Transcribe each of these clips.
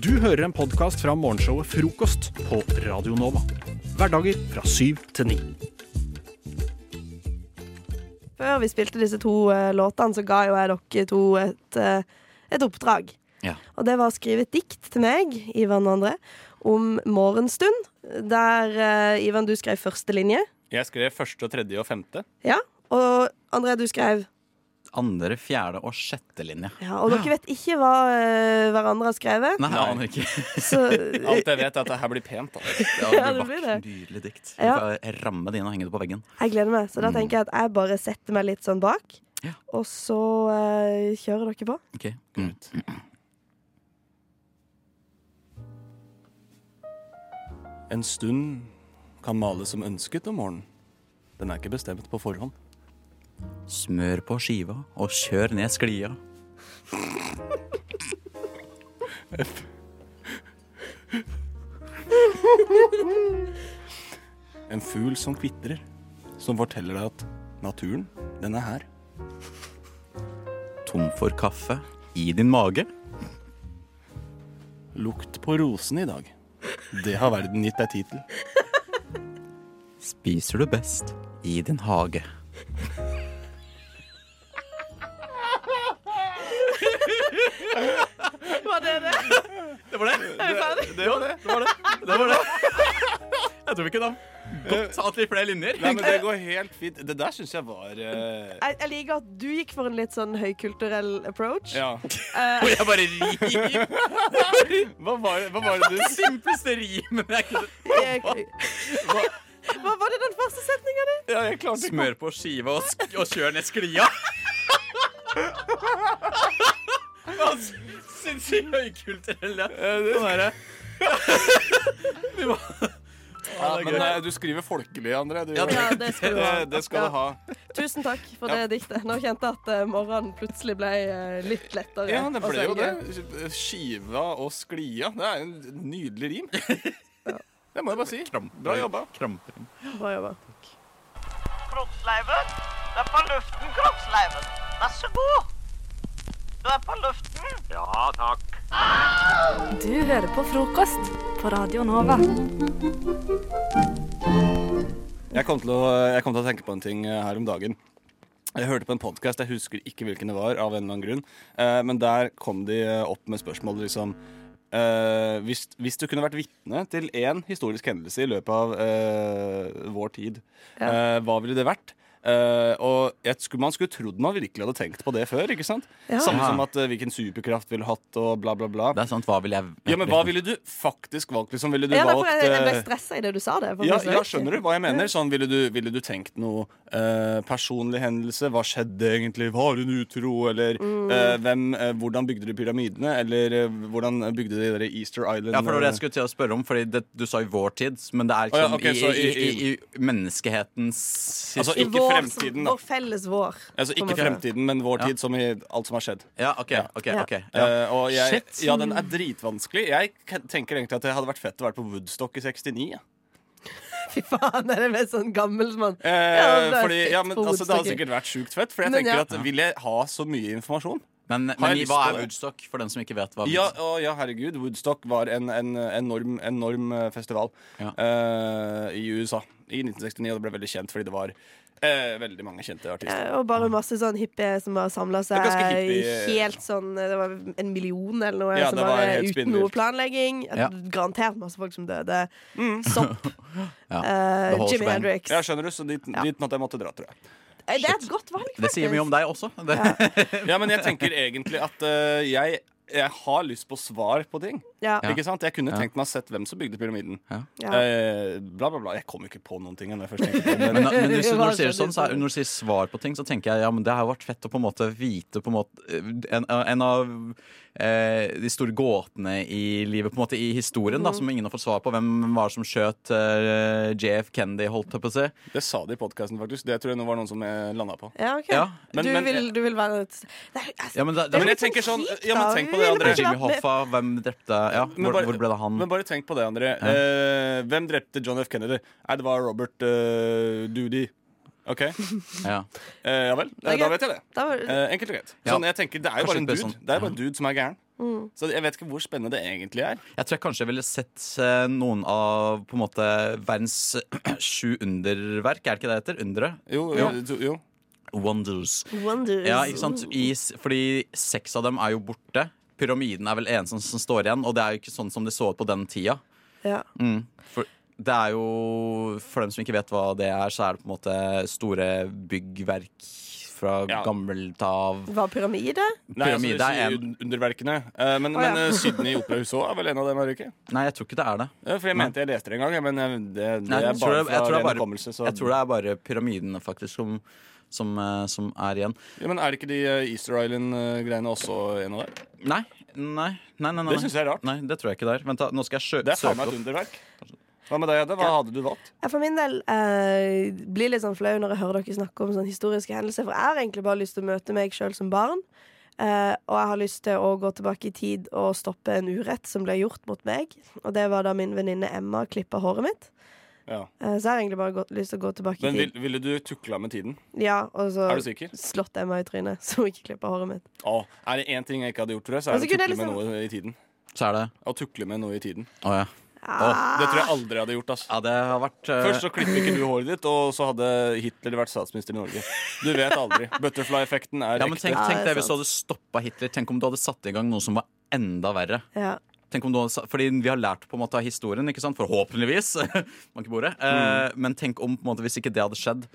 Du hører en podkast fra morgenshowet Frokost på Radio Nova. Hverdager fra syv til ni. Før vi spilte disse to eh, låtene, så ga jo jeg dere to et, eh, et oppdrag. Ja. Og det var å skrive et dikt til meg, Ivan og André, om morgenstund. Der eh, Ivan, du skrev første linje. Jeg skrev første, tredje og femte. Ja. Og André, du skrev Andre, fjerde og sjette linje. Ja, Og dere vet ikke hva eh, hverandre har skrevet. Nei, jeg aner ikke. Så Alt jeg vet, er at det her blir pent. Da. Ja, Ja, det blir det. nydelig dikt. Ja. Du får ramme det inn og henge det på veggen. jeg gleder meg. Så da tenker jeg at jeg bare setter meg litt sånn bak. Ja. Og så eh, kjører dere på. Ok. Mm. En stund kan males som ønsket om morgenen. Den er ikke bestemt på forhånd. Smør på skiva og kjør ned sklia. En fugl som kvitrer, som forteller deg at naturen, den er her. Tom for kaffe i din mage. Lukt på rosene i dag. Det har verden gitt deg tid til. Spiser du best i din hage. Var det det? Det var det. Er vi ferdig? Det var det. Det var det. det, var det. Jeg tror vi kunne godt tatt litt flere linjer. Nei, men Det går helt fint. Det der syns jeg var uh... Jeg, jeg liker at du gikk for en litt sånn høykulturell approach. Ja. Og jeg bare rim. Hva var det, hva var det du Simpleste rimen jeg kunne hva? Hva var det den første setninga di? Ja, jeg klarte ikke Smør på skiva og, sk og kjør ned sklia. Sinnssykt høykulturell. ja. Sånn er det. Vi må ja, Men eh, du skriver folkelig, André. Du, Ja, det- Ja, det skal du ha. det, skal Ja. du ha. Tusen takk for det diktet. Nå kjente jeg at eh, morgenen plutselig ble eh, litt lettere. Ja, det ble jo det. Skiva og sklia. Det er en nydelig rim. Det må jeg bare si. Bra jobba. Kramper. Bra jobba. Kroppsleiven. Det er på luften, Kroppsleiven. Vær så god. Du er på luften. Ja, takk. Du hører på frokost på Radio Nova. Jeg kom, til å, jeg kom til å tenke på en ting eh, her om dagen. Jeg hørte på en podkast, jeg husker ikke hvilken det var, av en eller annen grunn. Eh, men der kom de eh, opp med spørsmål liksom eh, hvis, hvis du kunne vært vitne til én historisk hendelse i løpet av eh, vår tid, eh, hva ville det vært? Eh, og jeg skulle, Man skulle trodd man virkelig hadde tenkt på det før. ikke sant? Ja. Samme som at uh, hvilken superkraft ville hatt, og bla, bla, bla. Det er sant, hva ville jeg Ja, Men hva ville du faktisk valgt? liksom? Ville du Ja, valgt jeg, jeg ble eh, stressa i det du sa. det ja, ja, skjønner du hva jeg mener? Sånn, ville, du, ville du tenkt noe eh, personlig hendelse? Hva skjedde egentlig? Var hun utro? Eller Mm. eh, hvem, eh, hvordan bygde de pyramidene? Eller eh, hvordan bygde de der Easter Island? Ja, for det var det jeg skulle til å spørre om, Fordi det, du sa i vår tid, men det er Å ja, liksom sånn i, så i, i- i, i menneskehetens Altså, ikke vår, fremtiden. Vår felles vår. Altså Ikke fremtiden, men vår Ja. tid, som i alt som har skjedd. Ja, OK. ok, Ja. ok ja. Eh, og jeg, Shit. ja, den er dritvanskelig. Jeg tenker egentlig at det hadde vært fett å være på Woodstock i 69. Ja. Fy faen, er det med sånn gammelsmann? Eh, Ja, det fordi, ja, men, altså, det hadde sikkert vært sjukt fett. For jeg Men tenker ja. at Vil jeg ha så mye informasjon? Men, men hva er? Woodstock, for den som ikke vet hva Ja, å, ja, herregud. Woodstock var en, en enorm, enorm eh, festival Ja. uh, i USA i 1969, og det ble veldig kjent fordi det var eh, veldig mange kjente artister. Ja, og bare masse sånn hippie som har samla seg helt sånn Det var en million eller noe, Ja, som var bare uten spindelt. noe planlegging. Ja. Garantert masse folk som døde. Mm. Sopp. Ja, Eh, Jimmy. Hendrix. Ja, skjønner du, så dit, dit måtte jeg måtte dra, tror jeg. Shit. Det er et godt valg, faktisk. Det sier mye om deg også. Det, Ja, men jeg tenker egentlig at uh, jeg, jeg har lyst på svar på ting. Ja. Ikke sant? Jeg kunne Ja. tenkt meg å sett hvem som bygde pyramiden. Ja. Eh, bla, bla, bla. Jeg kom ikke på noen ting. Når jeg først tenkte men, men, men hvis, når, du sier sånn, så er, når du sier svar på ting, så tenker jeg ja, men det har vært fett å på en måte vite på en måte En, en av eh, de store gåtene i livet, på en måte i historien, da, som ingen har fått svar på. Hvem var det som skjøt eh, JF Kennedy, holdt jeg på å si? det sa de i podkasten, faktisk. Det tror jeg nå var noen som jeg landa på. Ja, ok. Ja, men- du, men- vil, du vil være et Nei, altså, Ja, men men jeg tenker sånn- ja, men tenk på det, André. Jimmy Hoffa, hvem drepte Ja, Men hvor, bare- hvor ble det han? Men bare tenk på det, André. Eh, hvem drepte John F. Kennedy? Nei, det var Robert uh, Doody. OK? Eh, Ja. ja vel. Eh, da vet jeg det. Da var, Eh, enkelt og greit. Ja. Sånn, jeg tenker, Det er jo bare en dude sånn. Det er bare en dude som er gæren. Så jeg vet ikke hvor spennende det egentlig er. Jeg tror jeg kanskje ville sett eh, noen av på en måte verdens sju underverk. Er det ikke det det heter? Undre? Jo, Jo. jo. jo. Wonders. Wonders. Ja, ikke sant? I, fordi seks av dem er jo borte. Pyramiden er vel eneste som, som står igjen, og det er jo ikke sånn som det så ut på den tida. Ja. Mm. For det er jo For dem som ikke vet hva det er, så er det på en måte store byggverk fra Ja. gammelt av. Hva, pyramide? Nei, altså, Pyramide er en. underverkene. Uh, men, oh, ja. men uh, Sydney Operahus òg er vel en av dem, er det ikke? Nei, jeg tror ikke det er det. Ja, for jeg mente jeg leste det en gang, men eh, det, det Nei, er bare det, fra det ren hukommelse. så- jeg tror det er bare pyramidene faktisk som, som, eh, som er igjen. Ja, men er det ikke de eh, Easter Island-greiene også en av dem? Nei, nei, nei, nei, nei. Det syns jeg er rart. Nei, det tror jeg ikke det er. Vent, da, nå skal jeg sjø Det er faen søke meg et underverk. Hva med deg, Edde? Hva hadde du valgt? Jeg for min del eh, blir litt sånn flau når jeg hører dere snakke om sånne historiske hendelser. For jeg har egentlig bare lyst til å møte meg sjøl som barn. Eh, og jeg har lyst til å gå tilbake i tid og stoppe en urett som ble gjort mot meg. Og det var da min venninne Emma klippa håret mitt. Ja. Eh, så jeg har egentlig bare gått, lyst til å gå tilbake Men i vil, tid. ville du tukla med tiden? Ja, og så Er du sikker? slått Emma i trynet, så hun ikke klipper håret mitt. Å, er det én ting jeg ikke hadde gjort, tror jeg, så er Altså, det å kunne jeg tukle med liksom- noe i tiden. Så er det Å tukle med noe i tiden. Å ja. Det tror jeg aldri jeg hadde gjort. ass Ja, det har vært eh, Først så klipper ikke du håret ditt, og så hadde Hitler vært statsminister i Norge. Du vet aldri. Butterfly-effekten er Ja, men ekte. tenk, Ja, tenk det er det hvis du hadde stoppa Hitler. Tenk om du hadde satt i gang noe som var enda verre. ja. Tenk om du hadde, fordi vi har lært på en måte av historien, ikke sant? forhåpentligvis. Bordet. mm. men tenk om på en måte, hvis ikke det hadde skjedd,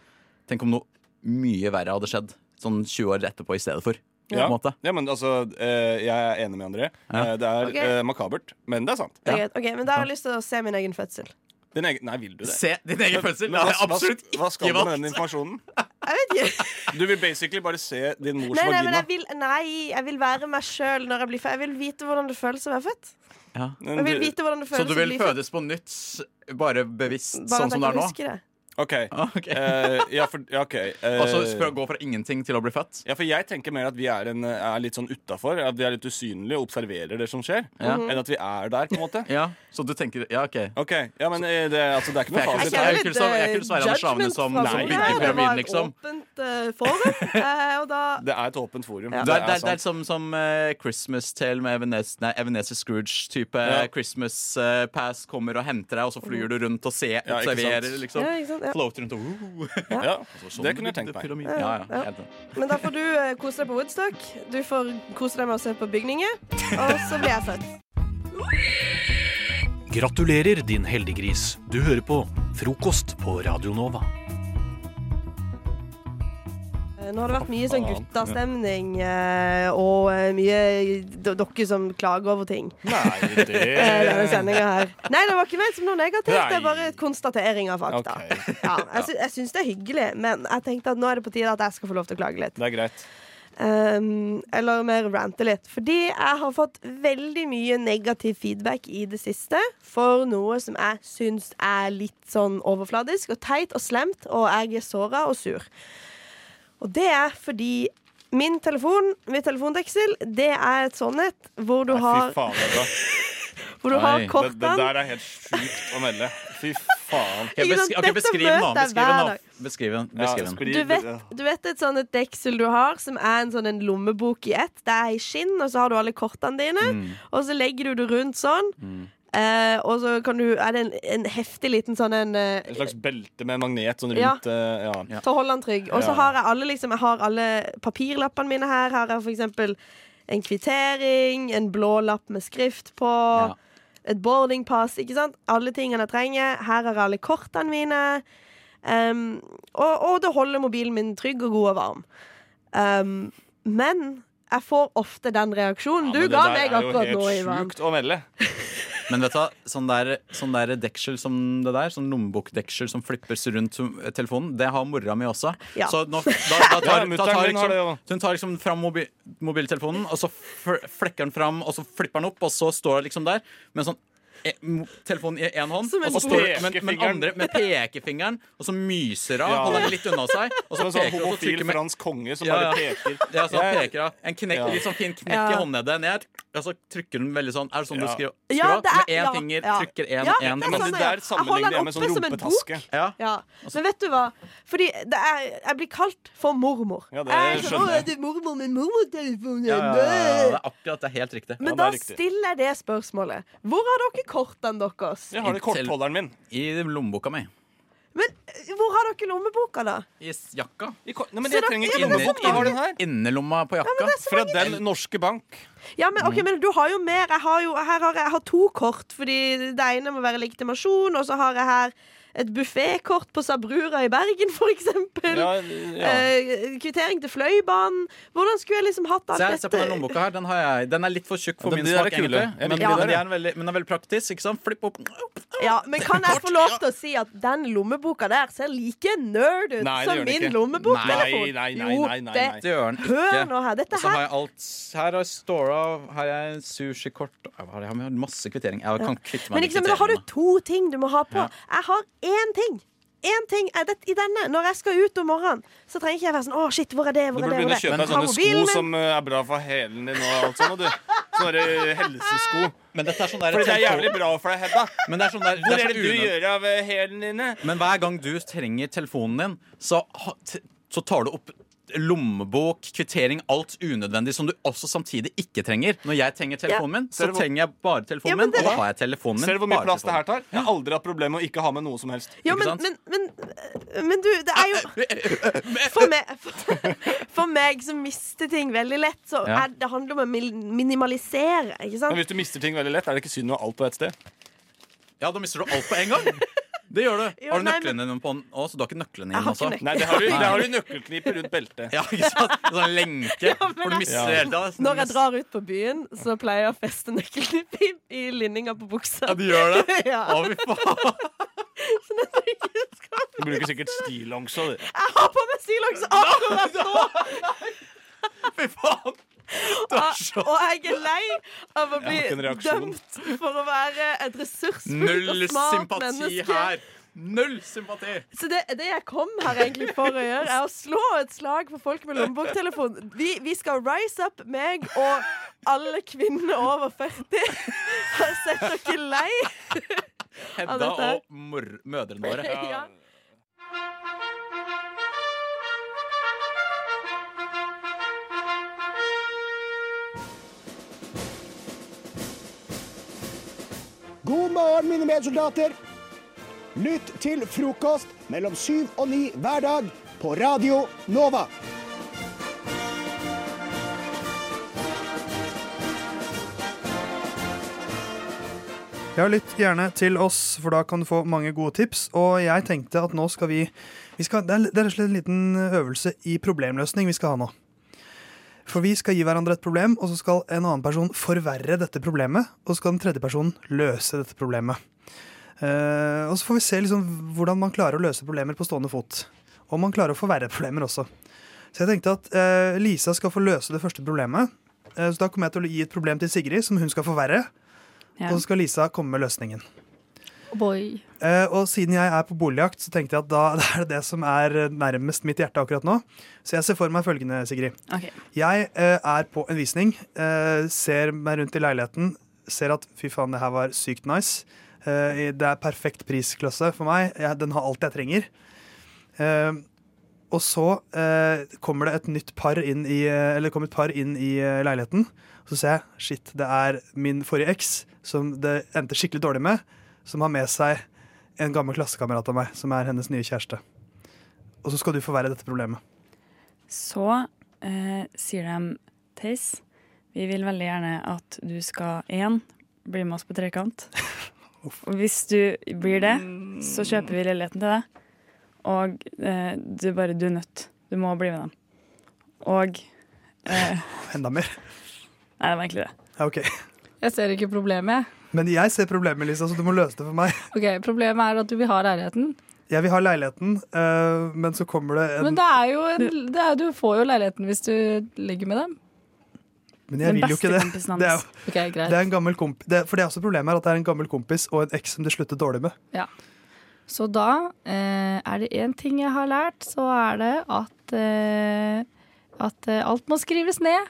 tenk om noe mye verre hadde skjedd. Sånn 20 år etterpå i stedet for. På Ja. en måte. Ja, men altså, eh, Jeg er enig med André. Ja. Eh, Det er Ok. eh, makabert, men det er sant. Ja. er. Ok, men da har jeg lyst til å se min egen fødsel. Din egen, nei, vil du det? Se din egen fødsel! Men Det hva, er absolutt hva, hva skal du med den informasjonen? Jeg vet ikke. Du vil basically bare se din mors Nei, nei, vagina. jeg vil, nei, jeg vil være meg sjøl når jeg blir født. Jeg vil vite hvordan det føles å være født. Ja. Jeg vil du- vite hvordan det Så du vil fødes på nytt, bare bevisst Bare sånn som det er nå? det. OK. okay. ok. Eh, ja, for, ja, ok. Eh, Altså gå fra ingenting til å bli født? ja, for jeg tenker mer at vi er, en, er litt sånn utafor. At vi er litt usynlige og observerer det som skjer. Ja. Enn at vi er der, på en måte. Ja, Så du tenker Ja, OK. okay. Ja, men eh, det, altså, det er ikke noe jeg fasit. jeg svare så- jeg er Sverre Anders Ravne som- fra som Soria. bygger Det var pyramiden, et liksom. åpent uh, forum. og da Det er et åpent forum. Ja. Det er, det, er, det er som, som Christmas Tale med nei, Ebenezer Scrooge-type. Ja. Christmas Pass kommer og henter deg, og så flyr du rundt og ser, observerer, liksom. Ja, ikke sant? Ja. Floater rundt og uh, Ja, sånn det kunne jeg tenkt meg. Ja, Ja, ja, ja. Men da får du eh, kose deg på Woodstock. Du får kose deg med å se på bygninger. Og så blir jeg født. Gratulerer, din heldiggris. Du hører på Frokost på Radio Nova. Eh, Nå har det vært mye sånn guttastemning eh, og eh, mye dere som klager over ting. Nei, det Denne sendinga her. Nei, det var ikke ment som noe negativt. Det er bare et konstatering av fakta. Okay. Ja, jeg, sy jeg syns det er hyggelig, men jeg tenkte at nå er det på tide at jeg skal få lov til å klage litt. Det er greit. Um, eller mer rante litt. Fordi jeg har fått veldig mye negativ feedback i det siste for noe som jeg syns er litt sånn overfladisk og teit og slemt, og jeg er såra og sur. Og det er fordi min telefon, mitt telefondeksel, det er et sånn et hvor du Nei, har, fy faen. Vet hvor du har Nei, det- kortene. Det, det der er helt sjukt å melde. Fy faen. Okay, besk okay, beskriv den, da. Beskriv den, da. Beskriv den. Beskriv den. Du vet, du vet et sånn et deksel du har, som er en sånn en lommebok i ett. Det er i skinn, og så har du alle kortene dine. Mm. Og så legger du det rundt sånn. Eh, og så kan du, er det en, en heftig liten sånn en eh, En slags belte med magnet sånn Ja. rundt eh, ja. Ja. til å holde den trygg. Og så Ja. har jeg alle liksom Jeg har alle papirlappene mine her. Her er for eksempel en kvittering, en blå lapp med skrift på. Ja. Et boardingpass, ikke sant? Alle tingene jeg trenger. Her er alle kortene mine. Um, og, og det holder mobilen min trygg og god og varm. Um, men jeg får ofte den reaksjonen. Ja, du men det ga der meg er jo akkurat nå, helt Ivan. sjukt å melde. Men vet du hva, sånn der, sånn der deksel som det der, sånn lommebokdeksel som flippes rundt telefonen, det har mora mi også. Ja. Så nå, da, da tar, Ja, da tar liksom, hun tar liksom fram mobi mobiltelefonen, og så flekker den fram, og så flipper den opp, og så står den liksom der med en sånn telefonen i én hånd, Som og så står men, med, med andre med pekefingeren, og så myser av, Ja. holder den litt unna seg, og så peker sånn peker og homofil med fransk konge som Ja, bare peker. ja, så han peker av. En knekk, Ja. litt sånn fin knekk i håndleddet ned, og så trykker den veldig sånn Er det sånn du skriver? Ja, skriver? det er- med én ja, finger trykker én, Ja, én, det er Men det sånn, der jeg holder sammenligner jeg med den sånn oppe som en rumpetaske. Ja. Ja, Men vet du hva? Fordi det er, jeg blir kalt for mormor. Ja, det jeg er sånn, skjønner jeg. «Å, det er mormor med mormortelefonen. Ja, ja, ja, ja, det er akkurat, det er helt riktig. Men Ja, da er riktig. stiller jeg det spørsmålet. Hvor har dere kortene deres? Jeg har det kortholderen min. I lommeboka mi. Men eh, hvor har dere lommeboka, da? I s- jakka. I ko- nei, men Så jeg trenger ja, ikke men Inne, lommebok. Jeg har den her. Innerlomma på jakka. Fra Den norske bank. Ja, men, ok, men du har jo mer. Jeg har jo her har jeg har to kort, fordi det ene må være legitimasjon, og så har jeg her et buffékort på Sabrura i Bergen, eksempel. Ja, ja. Eh, kvittering til Fløibanen. Hvordan skulle jeg liksom hatt alt Se, se på den lommeboka her. Den, har jeg. den er litt for tjukk for Ja, min er smak, kule. egentlig. Men, men, de de er veldig, men den er veldig praktisk. Ikke sant? Flipp opp. Ja, men Kan jeg få lov til å si at den lommeboka der ser like nerd ut Nei, som min lommeboktelefon? Nei, nei, nei, Jo, nei, nei, det- gjør den Hør ikke. nå her. Dette Og så har her jeg alt Her har jeg Stora, her er jeg sushikort Jeg har masse kvittering. Jeg kan kvitte meg med med men da har du to ting du må ha på. Jeg har én ting. Én ting er det i denne. Når jeg skal ut om morgenen, så trenger ikke jeg være sånn Å, shit, hvor er det? Hvor er det? det? Hvor begynne å kjøpe deg sånne sko min. som eh, er bra for hælen din og alt sånt. du. Sånne eh, helsesko. Men dette er sånn der Fordi det er jævlig bra for deg, Hedda. Men det er sånn der, Hvor det er det du unødvendig. gjør av hælen hælene dine? Men hver gang du trenger telefonen din, så, så tar du opp lommebok, kvittering, alt unødvendig som du også samtidig ikke trenger. Når jeg trenger telefonen min, så trenger jeg bare telefonen min. Og da har jeg telefonen min. Ser du hvor mye plass det her tar? Jeg har aldri hatt problemer med å ikke ha med noe som helst. Ja, men, men, men, men du, det er jo For meg, for, for meg som mister ting veldig lett, så er, det handler om å minimalisere. Ikke Men hvis du mister ting veldig lett, er det ikke synd å ha alt på ett sted? Ja, da mister du alt på en gang. Det gjør det. Jo, Har du nei, nøklene dine på den? Å, så du har ikke nøklene dine også? Nei, det har du, det har du nøkkelknipe rundt beltet. Ja, ikke sant? Sånn lenke. For du mister Ja. hele tida. Når jeg drar ut på byen, så pleier jeg å feste nøkkelknipp i, i linninga på buksa. Ja, du gjør det? Ja. Å, fy faen. Sånn at jeg ikke skal Du bruker sikkert stillongs òg, du. Jeg har på meg stillongs akkurat nå! Fy faen. Og jeg er lei av å bli dømt for å være et ressursfullt og smart sympati menneske. her. Null sympati. Så det, det jeg kom her egentlig for å gjøre, er å slå et slag for folk med lommeboktelefon. Vi, vi skal rise up, meg og alle kvinner over 40. Har sett dere lei? Hedda dette. og mor mødrene våre. Ja. God morgen, mine medsoldater. Lytt til frokost mellom syv og ni hver dag på Radio Nova. Ja, lytt gjerne til oss, for da kan du få mange gode tips. Og jeg tenkte at nå skal vi, vi skal, det, er, rett og slett en liten øvelse i problemløsning vi skal ha nå. For vi skal gi hverandre et problem, og så skal en annen person forverre dette problemet. Og så skal den tredje personen løse dette problemet. Uh, og så får vi se liksom hvordan man klarer å løse problemer på stående fot. Og man klarer å forverre problemer også. Så jeg tenkte at uh, Lisa skal få løse det første problemet. Uh, så da kommer jeg til å gi et problem til Sigrid, som hun skal forverre. Ja. Og så skal Lisa komme med løsningen. Boy. Eh, og siden jeg er på boligjakt, så tenkte jeg at da det er det det som er nærmest mitt hjerte akkurat nå. Så jeg ser for meg følgende, Sigrid. Okay. Jeg eh, er på en visning, eh, ser meg rundt i leiligheten, ser at fy faen, det her var sykt nice. Eh, det er perfekt prisklasse for meg. Jeg, den har alt jeg trenger. Eh, og så eh, kommer det et nytt par inn i, eh, eller kom et par inn i eh, leiligheten. Så ser jeg shit, det er min forrige eks, som det endte skikkelig dårlig med, som har med seg en gammel klassekamerat av meg, som er hennes nye kjæreste. Og så skal du forverre dette problemet. Så eh, sier de Theis, vi vil veldig gjerne at du skal én bli med oss på trekant. Og hvis du blir det, så kjøper vi leiligheten til deg. Og eh, du bare du er nødt. Du må bli med dem. Og eh, Enda mer. Nei, det var egentlig det. Ja, ok. Jeg ser ikke problemet. Men jeg ser problemet, Lisa, så du må løse det for meg. Ok, Problemet er at du vil ha leiligheten. Jeg vil ha leiligheten, øh, men så kommer det en Men det er jo en, det er, du får jo leiligheten hvis du ligger med dem. Men jeg Den vil jo ikke det. Det er, jo- Ok, greit. det er en gammel komp det, for det er også problemet her at det er en gammel kompis og en eks som det slutter dårlig med. Så da eh, er det én ting jeg har lært, så er det at, eh, at eh, alt må skrives ned.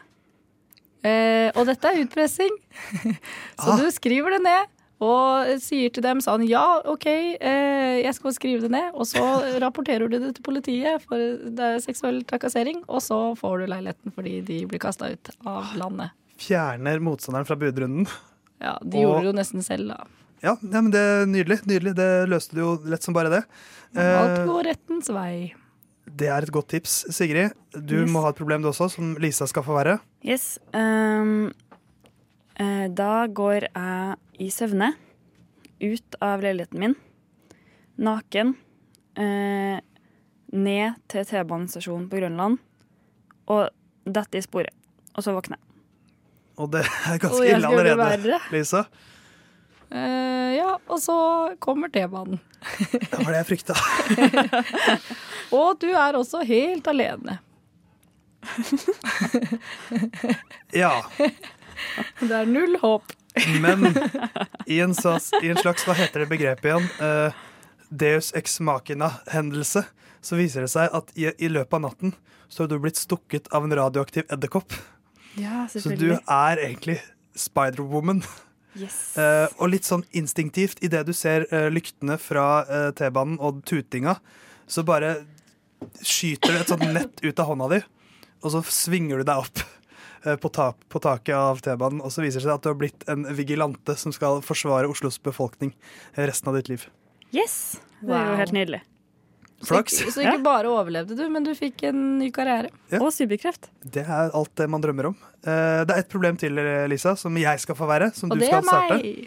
Eh, og dette er utpressing. så Ah. du skriver det ned. Og sier til dem sånn Ja, OK, eh, jeg skal skrive det ned. Og så rapporterer du det til politiet, for det er seksuell trakassering. Og så får du leiligheten fordi de blir kasta ut av landet. Fjerner motstanderen fra budrunden. Ja, De Og- gjorde det jo nesten selv, da. Ja, ja, men det er nydelig. nydelig. Det løste du jo lett som bare det. Alt Eh, går rettens vei. Det er et godt tips, Sigrid. Du Yes. må ha et problem du også, som Lisa skal få være. Yes. ehm, eh, da går jeg i søvne ut av leiligheten min, naken, uh, ned til T-banestasjonen på Grønland og detter i sporet. Og så våkner jeg. Og det er ganske ille allerede. Lisa. Uh, ja, og så kommer T-banen. Det var det jeg frykta. Og du er også helt alene. Ja, Det er null håp. men i en, slags, i en slags, hva heter det begrepet igjen, uh, Deus ex machina-hendelse, så viser det seg at i, i løpet av natten så har du blitt stukket av en radioaktiv edderkopp. Ja, Så du er egentlig Spider-Woman. Yes. Uh, og litt sånn instinktivt, idet du ser uh, lyktene fra T-banen og tutinga, så bare skyter du et sånt nett ut av hånda di, og så svinger du deg opp eh, på, ta på taket av T-banen, og så viser det seg at du har blitt en vigilante som skal forsvare Oslos befolkning eh, resten av ditt liv. Yes! Det er jo helt nydelig. Flaks. Så, så ikke bare overlevde du, men du fikk en ny karriere. Ja. Og superkreft. Det er alt det man drømmer om. Eh, det er et problem til, Lisa, som jeg skal få være, som Og du det er meg.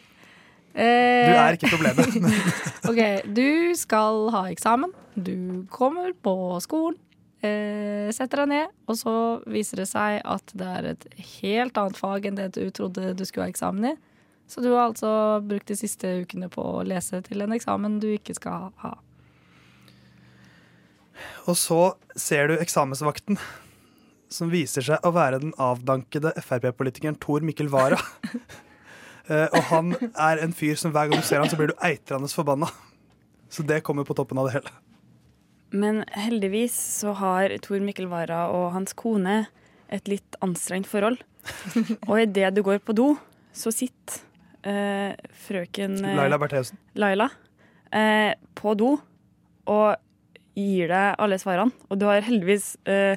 Du Eh, er ikke problemet. OK, du skal ha eksamen. Du kommer på skolen, eh, setter deg ned, og så viser det seg at det er et helt annet fag enn det du trodde du skulle ha eksamen i. Så du har altså brukt de siste ukene på å lese til en eksamen du ikke skal ha. Og så ser du eksamensvakten, som viser seg å være den avdankede Frp-politikeren Tor Mikkel Wara. Eh, og han er en fyr som hver gang du ser han, så blir du eitrende forbanna. Så det kommer på toppen av det hele. Men heldigvis så har Tor Mikkel Wara og hans kone et litt anstrengt forhold. Og idet du går på do, så sitter eh, frøken eh, Laila Bertheussen. Laila eh, på do og gir deg alle svarene. Og du har heldigvis eh,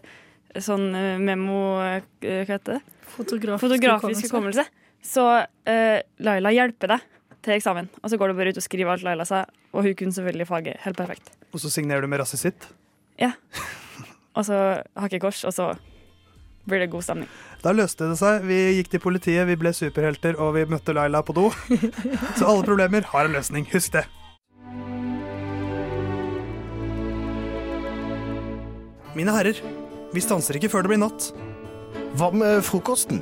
sånn eh, memo... hva heter det? Fotografisk, Fotografisk hukommelse. Så uh, Laila hjelper deg til eksamen. Og så går du bare ut og skriver alt Laila sa, og hun kunne selvfølgelig faget helt perfekt. Og så signerer du med rasset sitt? Ja. Og så hakekors, og så blir det god stemning. Da løste det seg. Vi gikk til politiet, vi ble superhelter, og vi møtte Laila på do. Så alle problemer har en løsning. Husk det. Mine herrer, vi stanser ikke før det blir natt. Hva med frokosten?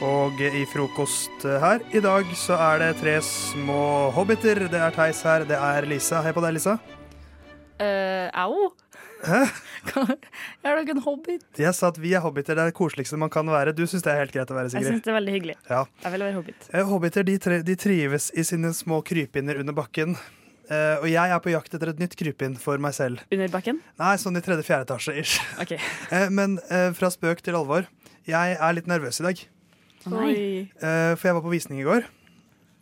Og i frokost her i dag så er det tre små hobbiter. Det er Theis her, det er Lisa. Hei på deg, Lisa. Uh, au! Hæ? Er da ikke en hobbit? Jeg sa at vi er hobbiter. Det er det koseligste man kan være. Du syns det er helt greit å være, Sigrid? Jeg syns det er veldig hyggelig. Ja. Jeg vil være hobbit. Eh, Hobbiter de, de trives i sine små krypinner under bakken. Uh, og jeg er på jakt etter et nytt krypinn for meg selv. Under bakken? Nei, sånn i tredje-fjerde etasje. ish. OK. Uh, men uh, fra spøk til alvor. Jeg er litt nervøs i dag. Nei. Eh, for jeg var på visning i går.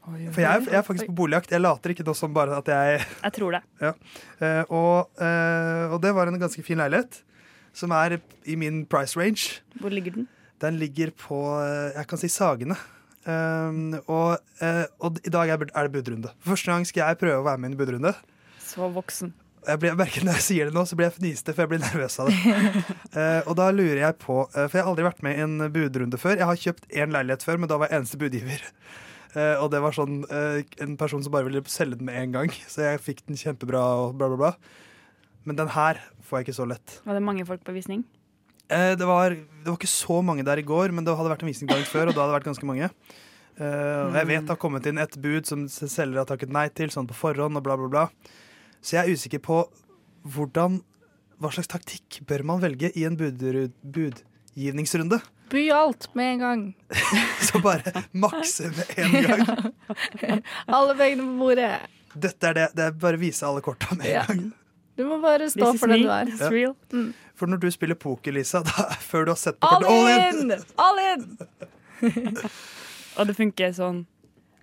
For jeg, jeg er faktisk på boligjakt. Jeg later ikke som bare at jeg Jeg tror det. Ja. Eh, og, eh, og det var en ganske fin leilighet. Som er i min price range. Hvor ligger den? Den ligger på jeg kan si Sagene. Um, og, eh, og i dag er det budrunde. For første gang skal jeg prøve å være med i en budrunde. Så voksen. Jeg blir, jeg merker Når jeg sier det nå, så blir jeg fniste, for jeg blir nervøs av det. uh, og da lurer jeg på uh, For jeg har aldri vært med i en budrunde før. Jeg har kjøpt én leilighet før, men da var jeg eneste budgiver. Uh, og det var sånn en person som bare ville selge den med en gang. Så jeg fikk den kjempebra og bla, bla, bla. Men den her får jeg ikke så lett. Var det mange folk på visning? Det, var, det var ikke så mange der i går, men det hadde vært en visning dagen før, og da hadde det vært ganske mange. Uh, jeg vet det har kommet inn et bud som selger har takket nei til, sånn på forhånd, og bla, bla, bla. Så jeg er usikker på hvordan Hva slags taktikk bør man velge i en budrud, budgivningsrunde? By alt med en gang. Så bare makse med en gang. Alle pengene på bordet. Dette er det. Det er bare å vise alle korta med en Ja. gang. Du må bare stå This for den du er. Ja. real. Mm. For når du spiller poker, Lisa, da, før du har sett på kortet All in! All in! Og det funker sånn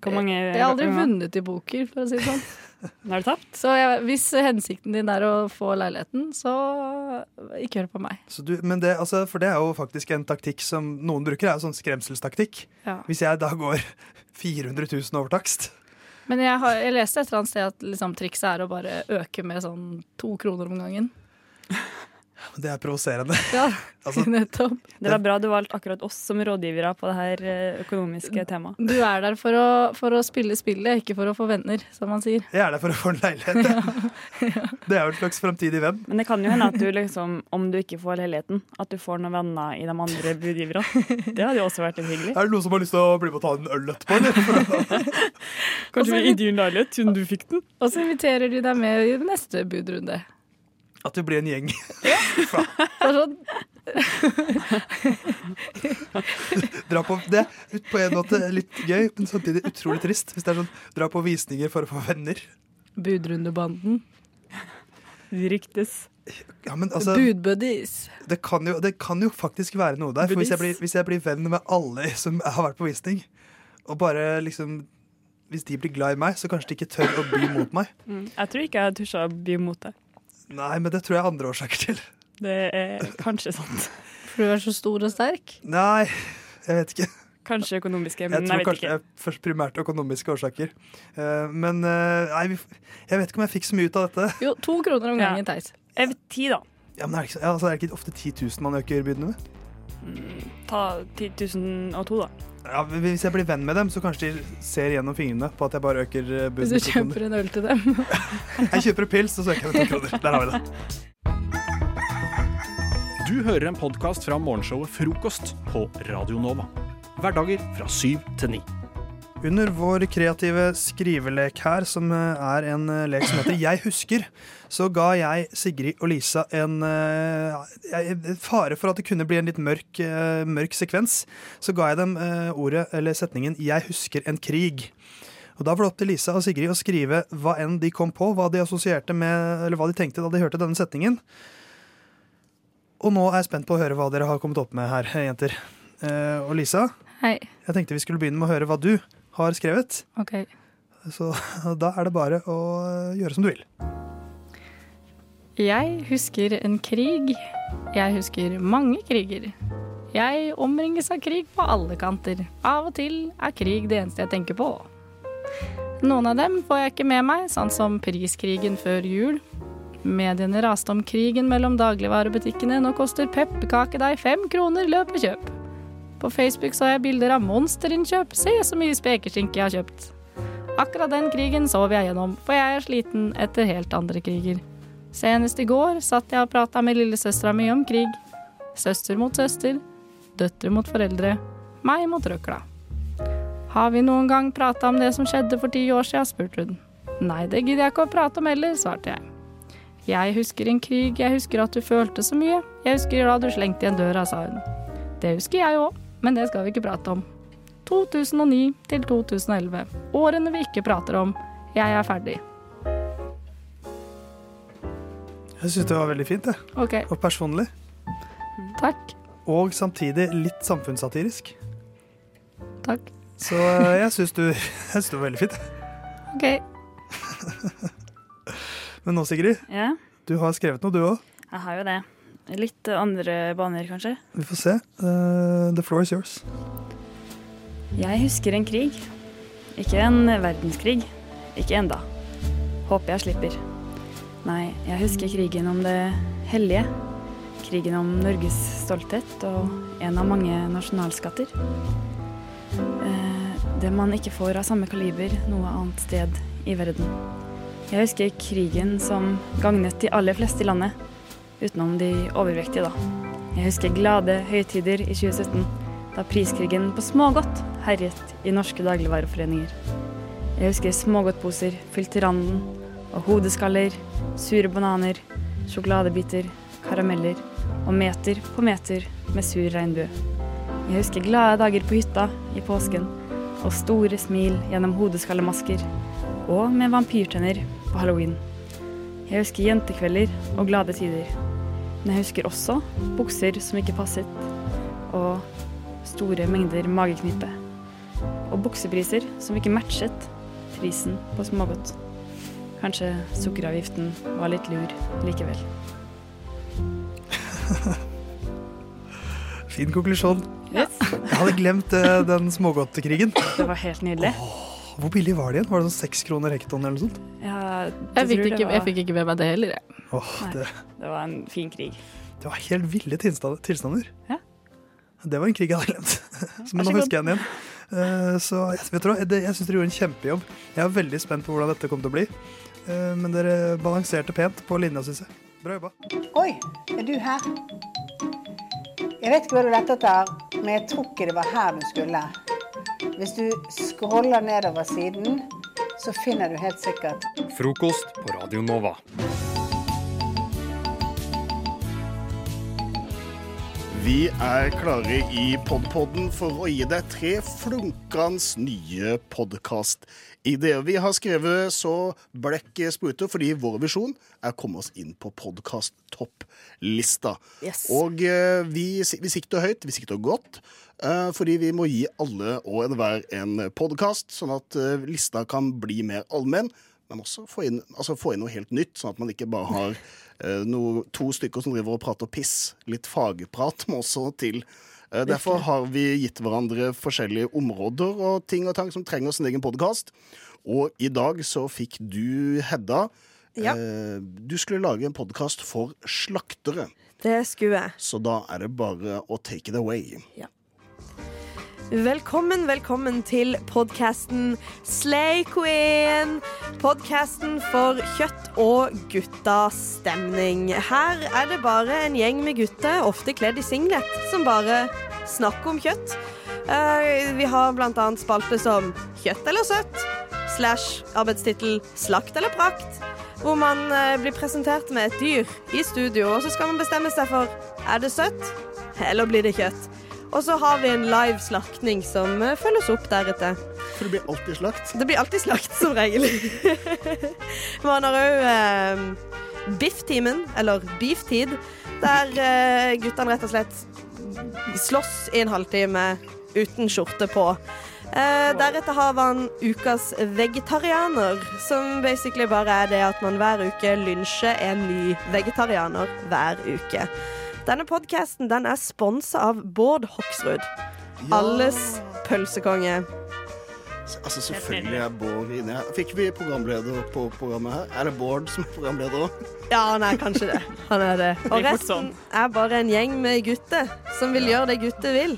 Hvor mange Jeg har aldri vunnet i poker, for å si det sånn. Har det tapt? Så jeg, hvis hensikten din er å få leiligheten, så ikke hør på meg. Så du, men det, altså, for det er jo faktisk en taktikk som noen bruker, er sånn skremselstaktikk. Ja. Hvis jeg da går 400 000 over takst Men jeg, har, jeg leste et eller annet sted at liksom, trikset er å bare øke med sånn to kroner om gangen. Det er provoserende. Ja, Altså, nettopp. Det var bra du valgte akkurat oss som rådgivere på det her eh, økonomiske temaet. Du er der for å, for å spille spillet, ikke for å få venner, som man sier. Jeg er der for å få en leilighet. ja. Det er jo en slags fremtidig venn. Men det kan jo hende at du liksom, om du ikke får leiligheten, at du får noen venner i de andre budgiverne. Det hadde jo også vært litt hyggelig. Er det noen som har lyst til å bli med og ta en øl etterpå, eller? Kanskje vi gir din leilighet siden du fikk den? Og så inviterer de deg med i neste budrunde. At vi blir en gjeng. Det sånn, Dra på, det er på en måte litt gøy, men samtidig utrolig trist. Hvis det er sånn dra på visninger for å få venner. budrundebanden. De ryktes. Ja, altså, Budbuddies. det, det kan jo faktisk være noe der. For hvis jeg, blir, hvis jeg blir venn med alle som har vært på visning, og bare liksom Hvis de blir glad i meg, så kanskje de ikke tør å by mot meg. Mm. Jeg tror ikke jeg hadde tusja å by mot deg. Nei, men det tror jeg er andre årsaker til. Det er kanskje sant. For du er så stor og sterk. Nei, jeg vet ikke. Kanskje økonomiske, Jeg men tror jeg vet kanskje ikke. er først primært økonomiske årsaker. Uh, men uh, nei, jeg vet ikke om jeg fikk så mye ut av dette. Jo, to kroner om Ja. gangen, Theis. Jeg vet ti, da. Ja, men er det, ikke, ja, altså, er det ikke ofte 10 000 man øker byrdene med? Ta 10 002, da. Ja, hvis jeg blir venn med dem, så kanskje de ser gjennom fingrene på at jeg bare øker eh, Hvis du kjøper en øl til dem. Jeg kjøper en pils, og så øker jeg med to kroner. Der har vi det. Du hører en podkast fra morgenshowet Frokost på Radio Nova. Hverdager fra syv til ni. Under vår kreative skrivelek her, som eh, er en eh, lek som heter Jeg husker, så ga jeg Sigrid og Lisa en uh, fare for at det kunne bli en litt mørk, uh, mørk sekvens. Så ga jeg dem uh, ordet, eller setningen 'Jeg husker en krig'. Og Da var det opp til Lisa og Sigrid å skrive hva enn de kom på, hva de assosierte med, eller hva de tenkte da de hørte denne setningen. Og nå er jeg spent på å høre hva dere har kommet opp med her, jenter. Og Lisa, Hei. jeg tenkte vi skulle begynne med å høre hva du har skrevet. Okay. Så da er det bare å gjøre som du vil. Jeg husker en krig. Jeg husker mange kriger. Jeg omringes av krig på alle kanter. Av og til er krig det eneste jeg tenker på. Noen av dem får jeg ikke med meg, sånn som priskrigen før jul. Mediene raste om krigen mellom dagligvarebutikkene. Nå koster pepperkakedeig fem kroner, løp og kjøp. På Facebook så jeg bilder av monsterinnkjøp. Se så mye spekeskinke jeg har kjøpt. Akkurat den krigen sov jeg gjennom, for jeg er sliten etter helt andre kriger. Senest i går satt jeg og prata med lillesøstera mi om krig. Søster mot søster, døtre mot foreldre, meg mot røkla. Har vi noen gang prata om det som skjedde for ti år sia, spurte hun. Nei, det gidder jeg ikke å prate om heller, svarte jeg. Jeg husker en krig, jeg husker at du følte så mye, jeg husker da du slengte igjen døra, sa hun. Det husker jeg òg, men det skal vi ikke prate om. 2009 til 2011, årene vi ikke prater om. Jeg er ferdig. Jeg syns det var veldig fint, det. Okay. Og personlig. takk. Og samtidig litt samfunnssatirisk. Takk. Så eh, jeg syns du jeg synes det var veldig fint. Ok. Men nå, Sigrid, Ja, du har skrevet noe, du òg. jeg har jo det. Litt andre baner, kanskje. Vi får se. Uh, the floor is yours. Jeg husker en krig. Ikke en verdenskrig. Ikke enda. Håper jeg slipper. Nei, jeg husker krigen om det hellige. Krigen om Norges stolthet og en av mange nasjonalskatter. Uh, det man ikke får av samme kaliber noe annet sted i verden. Jeg husker krigen som gagnet de aller fleste i landet, utenom de overvektige, da. Jeg husker glade høytider i 2017, da priskrigen på smågodt herjet i norske dagligvareforeninger. Jeg husker smågodtposer fylt til randen, og hodeskaller, sure bananer, sjokoladebiter, karameller og meter på meter med sur regnbue. Jeg husker glade dager på hytta i påsken og store smil gjennom hodeskallemasker og med vampyrtenner på halloween. Jeg husker jentekvelder og glade tider. Men jeg husker også bukser som ikke passet, og store mengder mageknippe. Og buksepriser som ikke matchet prisen på smågodt. Kanskje sukkeravgiften var litt lur likevel. Fin konklusjon. Yes. Jeg hadde glemt eh, den smågodtkrigen. Det var helt nydelig. Hvor billig var det igjen? Var det sånn seks kroner hekton eller noe sånt? Ja, Jeg fikk, ikke, var- jeg fikk ikke med meg det heller, jeg. Åh, Nei, det, det var en fin krig. det var helt ville tilstander. Ja. Det var en krig jeg hadde glemt. Men nå husker jeg den igjen. Uh, Så jeg- vet du hva, det- jeg syns dere gjorde en kjempejobb. Jeg er veldig spent på hvordan dette kommer til å bli. Eh, Men dere balanserte pent på linja, syns jeg. Bra jobba. Oi, er du her? Jeg vet ikke hva du lette etter, men jeg tror ikke det var her du skulle. Hvis du scroller nedover siden, så finner du helt sikkert Frokost på Radio Nova. Vi er klare i Podpodden for å gi deg tre flunkende nye podkastideer. Vi har skrevet så blekket spruter fordi vår visjon er å komme oss inn på podkast-topplista. Yes. Og eh, vi, vi sikter høyt, vi sikter godt, eh, fordi vi må gi alle og enhver en podkast, sånn at eh, lista kan bli mer allmenn. Men også få inn, altså få inn noe helt nytt, sånn at man ikke bare har uh, noe, to stykker som driver og prater piss. Litt fagprat må også til. Uh, derfor har vi gitt hverandre forskjellige områder og ting og tang som trenger sin egen podkast. Og i dag så fikk du, Hedda Ja. uh, Du skulle lage en podkast for slaktere. Det skulle jeg. Så da er det bare å take it away. Velkommen, velkommen til podkasten Slay Queen. Podkasten for kjøtt og guttastemning. Her er det bare en gjeng med gutter, ofte kledd i singlet, som bare snakker om kjøtt. Eh, vi har blant annet spalte som Kjøtt eller søtt, slash arbeidstittel Slakt eller prakt. Hvor man eh, blir presentert med et dyr i studio, og så skal man bestemme seg for er det søtt eller blir det kjøtt. Og så har vi en live slaktning som eh, følges opp deretter. For det blir alltid slakt? Det blir alltid slakt, som regel. Man har òg eh, Biff-timen, eller Beef-tid, der eh, guttene rett og slett slåss i en halvtime uten skjorte på. Eh, deretter har man ukas vegetarianer, som basically bare er det at man hver uke lynsjer en ny vegetarianer hver uke. Denne podkasten den er sponsa av Bård Hoksrud. Alles pølsekonge. Altså Selvfølgelig er Bård inne her. Fikk vi programleder på programmet her? Er det Bård som er programleder òg? Ja, nei, kanskje det. Han er det. Og resten er bare en gjeng med gutter som vil gjøre det gutter vil.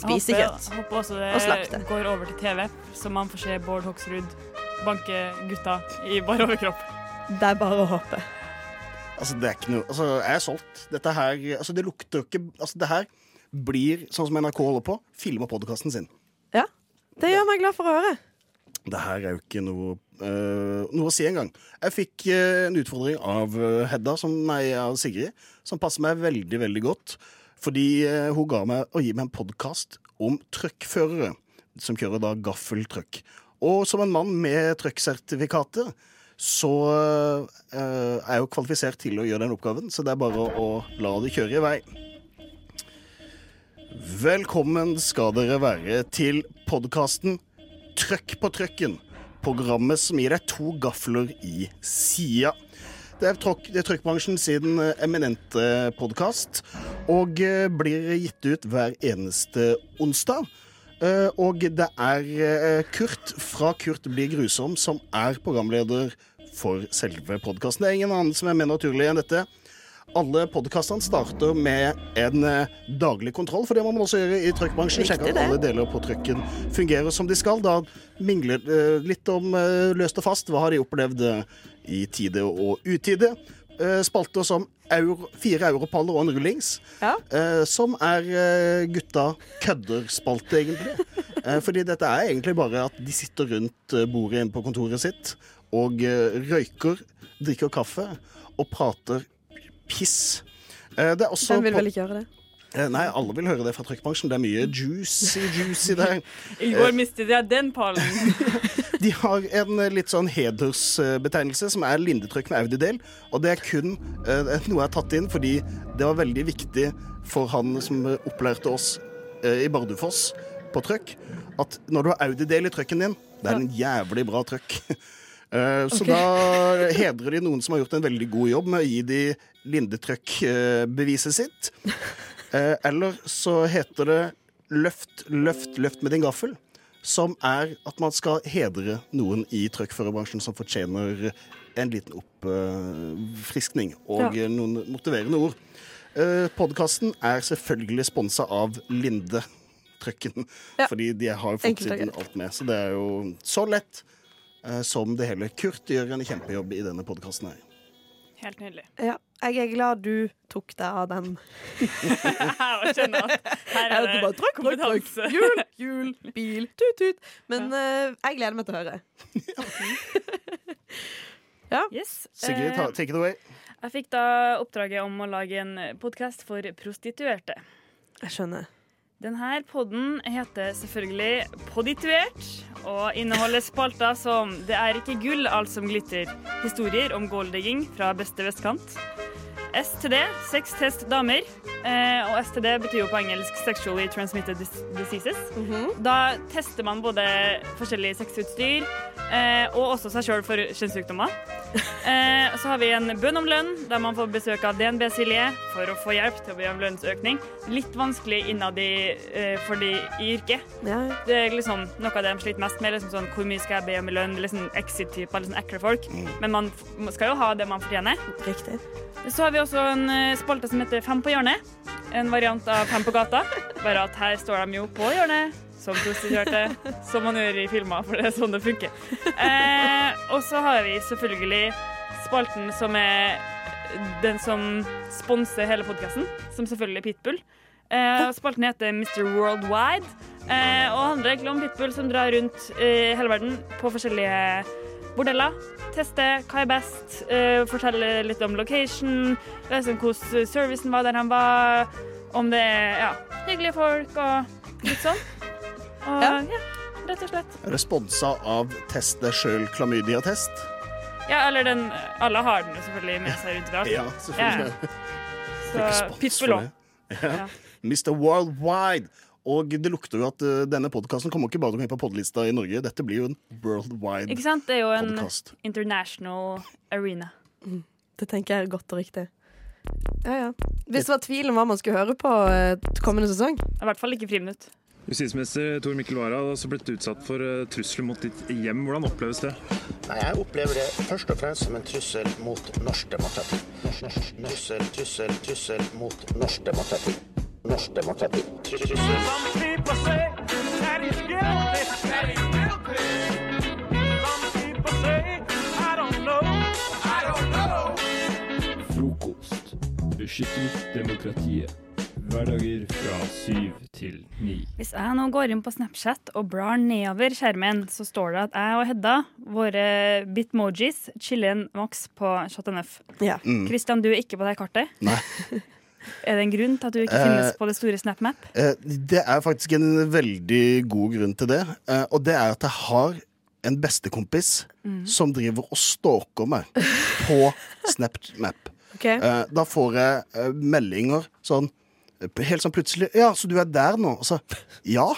Spise kjøtt. håper, håper også det Og går over til TV, så man får se Bård Hoksrud banke gutta i bare overkropp. Det er bare å håpe. Altså, det er ikke noe Altså, jeg er solgt. Dette her Altså, det lukter jo ikke Altså, det her blir sånn som NRK holder på. Filmer podkasten sin. Ja, det gjør meg glad for å høre. Det her er jo ikke noe, uh, noe å si engang. Jeg fikk uh, en utfordring av eh, Hedda, som, nei, av Sigrid, som passer meg veldig, veldig godt. Fordi uh, hun ga meg å gi meg en podkast om truckførere som kjører da gaffeltruck. Og som en mann med trucksertifikater så eh, er jeg jo kvalifisert til å gjøre den oppgaven, så det er bare å la det kjøre i vei. Velkommen skal dere være til podkasten Trøkk på trøkken. Programmet som gir deg to gafler i sida. Det er, tråk, det Trøkkbransjen sin eh, eminente podkast, og eh, blir gitt ut hver eneste onsdag. Og det er Kurt fra Kurt blir grusom som er programleder for selve podkasten. Det er ingen annen som er mer naturlig enn dette. alle podkastene starter med en eh, daglig kontroll, for det må man også gjøre i trykkbransjen. Sjekke at alle deler på trykken fungerer som de skal. Da mingler eh, litt om eh, løst og fast. Hva har de opplevd i tide og utide? Spalter som euro, fire europaller og en rullings, ja. som er gutta kødder-spalte, egentlig. Fordi dette er egentlig bare at de sitter rundt bordet inne på kontoret sitt og eh, røyker, drikker kaffe og prater piss. Eh, det er også Hvem vil vel ikke gjøre det? Eh, Nei, alle vil høre det fra trykkbransjen. Det er mye juicy, juicy der. I går mistet jeg den pallen. De har en litt sånn hedersbetegnelse som er lindetrykk med Audi-del. Og det er kun noe jeg har tatt inn fordi det var veldig viktig for han som opplærte oss i Bardufoss på trøkk, at når du har Audi-del i trøkken din, det er en jævlig bra trøkk. Eh, Så Ok. da hedrer de noen som har gjort en veldig god jobb med å gi de lindetrøkkbeviset sitt. Eh, Eller så heter det løft, løft, løft med din gaffel. Som er at man skal hedre noen i truckførerbransjen som fortjener en liten oppfriskning og Ja. noen motiverende ord. Podkasten er selvfølgelig sponsa av Linde. Trucken. Fordi de har fått siden alt med. Så det er jo så lett eh, som det hele. Kurt gjør en kjempejobb i denne podkasten her. Helt nydelig. Ja, jeg er glad du tok deg av den. Jeg skjønner at her er vet bare, det trykk, trykk, trykk. kompetanse. Jul, jul, bil, tut, tut. Men eh, jeg gleder meg til å høre. ja. Yes. Sigrid, ta, Eh, take it away. Jeg fikk da oppdraget om å lage en podkast for prostituerte. Jeg skjønner. Denne podden heter selvfølgelig Podituert og inneholder spalter som Det er ikke gull, alt som glitter. Historier om golddigging fra beste vestkant. STD, sex test damer. Eh, og STD betyr jo på engelsk Sexually Transmitted Dis Diseases. Da tester man både forskjellig sexutstyr og også seg sjøl for kjønnssykdommer. Eh, så har vi en bønn om lønn, der man får besøk av DNB Silje for å få hjelp til å be om lønnsøkning. Litt vanskelig innad i, eh, for de i yrket. Det er liksom noe av det de sliter mest med. Liksom sånn, hvor mye skal jeg be om i lønn? Sånn exit-typer, sånn ekle folk. Men man skal jo ha det man fortjener. Riktig. Så har vi også en eh, spalte som heter Fem på hjørnet. En variant av Fem på gata. Bare at her står de jo på hjørnet som prostituerte, som man gjør i filmer, for det er sånn det funker. Eh, og så har vi selvfølgelig spalten som er den som sponser hele podkasten, som selvfølgelig er Pitbull. Eh, spalten heter Mr. Worldwide eh, og handler egentlig om Pitbull som drar rundt i hele verden på forskjellige bordeller. Teste hva er best, eh, fortelle litt om location, liksom hvordan servicen var der han var, om det er ja, hyggelige folk og litt sånn. Og ja, rett og slett. Responsa av Test deg sjøl klamydia-test? Ja, eller den Alle har den jo selvfølgelig med seg rundt overalt. Ja, selvfølgelig. Ja. Så pippelå. Ja. Mr. Worldwide. Og det lukter jo at uh, denne podkasten kommer ikke bare til å komme på podlista i Norge. Dette blir jo en worldwide Ikke sant? Det er jo en podcast. international arena. Det tenker jeg er godt og riktig. Ja, ja. Hvis det var tvil om hva man skulle høre på eh, kommende sesong I hvert fall ikke friminutt. Justisminister Tor Mikkel Wara har også blitt utsatt for eh, trusler mot ditt hjem. Hvordan oppleves det? Nei, Jeg opplever det først og fremst som en trussel mot norsk demokrati. Trussel, trussel, trussel mot norsk demokrati. Norsk demokrati. Trussel. Frokost. Beskytter demokratiet. Hverdager fra syv til ni. Hvis jeg nå går inn på Snapchat og blar nedover skjermen, så står det at jeg og Hedda, våre bitmojis, chiller en maks på Chateau Neuf. Ja. Mm. Christian, du er ikke på det kartet. Nei. Er det en grunn til at du ikke Eh, finnes på det store SnapMap? Eh, Det er faktisk en veldig god grunn til det. eh, Og det er at jeg har en bestekompis Mm. som driver og stalker meg på SnapMap. Ok. Eh, Da får jeg eh, meldinger sånn eh, helt sånn plutselig Ja, så du er der nå? Og så ja,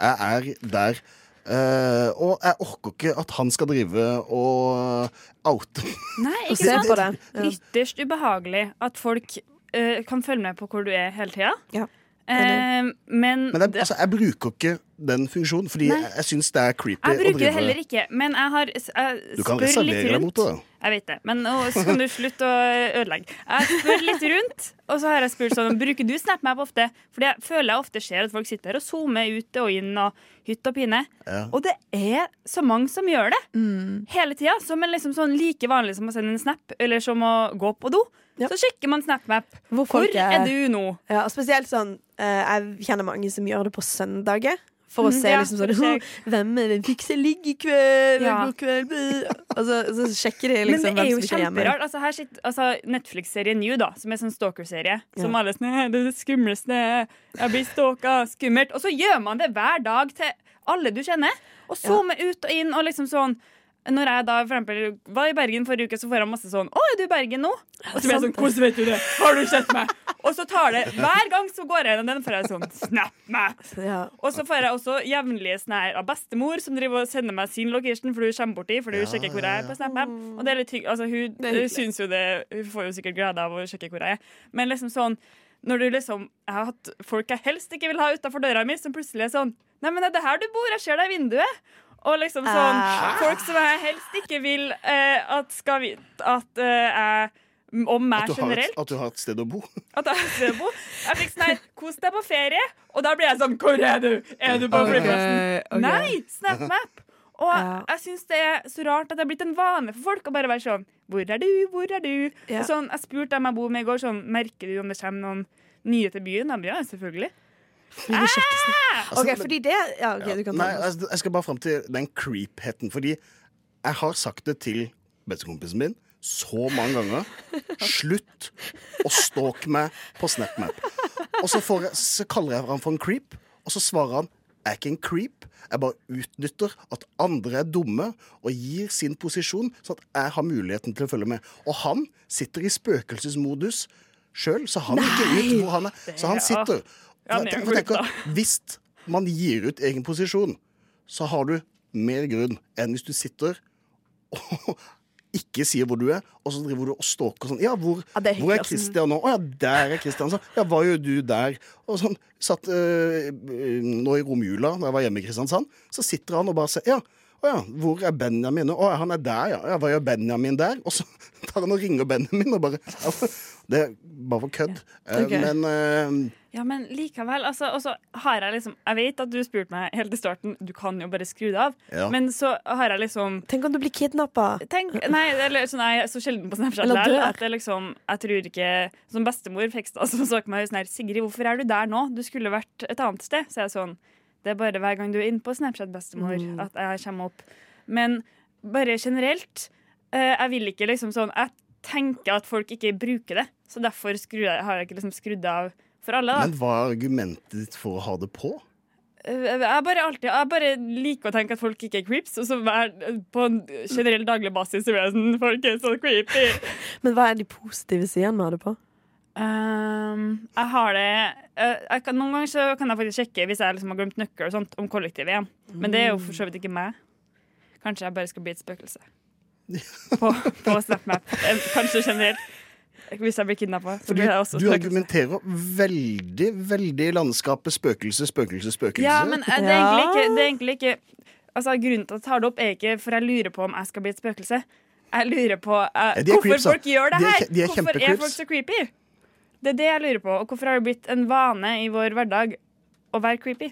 jeg er der. Uh, og jeg orker ikke at han skal drive og oute Nei, ikke sant? Ytterst ubehagelig at folk uh, kan følge med på hvor du er hele tida. Ja. Eh, men Men jeg, altså, jeg bruker ikke den funksjonen, fordi Nei. jeg, jeg syns det er creepy Jeg å bruker det heller ikke, men jeg har jeg Du kan reservere deg mot det. da. Jeg vet det, men nå skal du slutte å ødelegge. Jeg spør litt rundt, og så har jeg spurt sånn Bruker du SnapMap ofte? For det føler jeg ofte skjer at folk sitter og zoomer ute og inn og hytt og pine. Ja. Og det er så mange som gjør det hele tida. Som er liksom sånn like vanlig som å sende en snap eller som å gå på do. Så sjekker man SnapMap. Hvor, Hvor er du nå? Ja, spesielt sånn eh, Jeg kjenner mange som gjør det på søndager. For å Mm, se ja, liksom sånn Hvem den fikse ligg i kveld? Ja. God kveld bø?» Og så, så sjekker de Men liksom det er jo hvem som ikke er hjemme. kjemperart. Altså, altså, Netflix-serien New, da, som er sånn stalker-serie, som alle sånn Det er det skumleste Jeg blir stalka. Skummelt. Og så gjør man det hver dag til alle du kjenner. Og zoomer ut og inn og liksom sånn når jeg da for eksempel var i Bergen forrige uke, så får jeg masse sånn 'Å, er du i Bergen nå?' Og så blir jeg sånn 'Hvordan vet du det? Har du sett meg?' Og så tar det Hver gang så går jeg gjennom den, får jeg sånn 'Snap meg'. Og så får jeg også jevnlige snær av bestemor som driver og sender meg sin location, for hun kommer borti, for hun sjekker hvor jeg er på Snap Map. Og det er litt hygg- altså, hun, Det er syns jo det Hun får jo sikkert glede av å sjekke hvor jeg er. Men liksom sånn når du liksom Jeg har hatt folk jeg helst ikke vil ha utafor døra mi, som plutselig er sånn Nei, men er det her du bor? Jeg ser deg i vinduet. Og liksom sånn Ah. Folk som jeg helst ikke vil eh, at skal vite at eh, jeg Om meg At du, har et, generelt. at du har et sted å bo. At jeg, har et sted å bo. jeg fikk sånn her Kos deg på ferie. Og da blir jeg sånn Hvor er du? Er du på Ok, flyplassen? ok. Nei! SnapMap. Og jeg syns det er så rart at det har blitt en vane for folk å bare være sånn Hvor er du? Hvor er du? Ja. Og sånn, jeg spurte dem jeg bor med i går, sånn Merker du om det kommer noen nye til byen? De, ja, selvfølgelig. Ah! OK, fordi det Ja, OK, du kan ta Nei, det. altså, jeg skal bare fram til den creep-heten. Fordi jeg har sagt det til bestekompisen min så mange ganger. Slutt å stalke meg på SnapMap. Og så, får jeg, så kaller jeg ham for en creep, og så svarer han jeg er ikke en creep. Jeg bare utnytter at andre er dumme og gir sin posisjon, sånn at jeg har muligheten til å følge med. Og han sitter i spøkelsesmodus sjøl, så han ikke Nei! ut hvor han er. Så han sitter. Ja, tenk, sjukt, hvis man gir ut egen posisjon, så har du mer grunn enn hvis du sitter og ikke sier hvor du er, og så driver du og stalker sånn. Ja, hvor, ja, er hvor er altså. Christian nå? Å ja, der er Christian. Så, ja, hva gjør du der? Og sånn, satt øh, nå i romjula, da jeg var hjemme i Kristiansand, så sitter han og bare sier ja. Å ja, hvor er Benjamin? nå? Å, han er der, ja. ja. Hva gjør Benjamin der? Og så tar han og ringer Benjamin og bare Det er bare for kødd. Ja. Okay. Men uh, Ja, men likevel. Altså, og så har jeg liksom Jeg vet at du spurte meg helt i starten Du kan jo bare skru det av. Ja. Men så har jeg liksom Tenk om du blir kidnappa. Nei, eller sånn, jeg er så sjelden på Snapchat Eller dør. at det liksom Jeg tror ikke Som bestemor fikk det som så på meg sånn her Sigrid, hvorfor er du der nå? Du skulle vært et annet sted. Så jeg er sånn Det er bare hver gang du er inne på Snapchat, bestemor, Mm. at jeg kommer opp. Men bare generelt eh, Jeg vil ikke liksom sånn Jeg tenker at folk ikke bruker det. Så derfor jeg, har jeg ikke liksom skrudd av for alle. da Men hva er argumentet ditt for å ha det på? Eh, Jeg bare, alltid, jeg bare liker å tenke at folk ikke er creeps, og så på en generell daglig basis så blir jeg sånn Folk er så creepy. Men hva er de positive sidene med det på? Um, jeg har det eh, jeg kan, Noen ganger så kan jeg faktisk sjekke hvis jeg liksom har glemt nøkkel og sånt, om kollektivet igjen. Men det er jo for så vidt ikke meg. Kanskje jeg bare skal bli et spøkelse. På, på SnapMap. Eh, Kanskje generelt. Hvis jeg blir kidnappa. Også du argumenterer veldig, veldig i landskapet spøkelse, spøkelse, spøkelse. Ja, men eh, det er egentlig ikke, det er egentlig ikke Altså, Grunnen til at jeg tar det opp, er ikke for jeg lurer på om jeg skal bli et spøkelse. Jeg lurer på uh, Ja, hvorfor creeps, folk gjør det De er her. de er hvorfor er folk så creepy? Det er det jeg lurer på. Og hvorfor har det blitt en vane i vår hverdag å være creepy?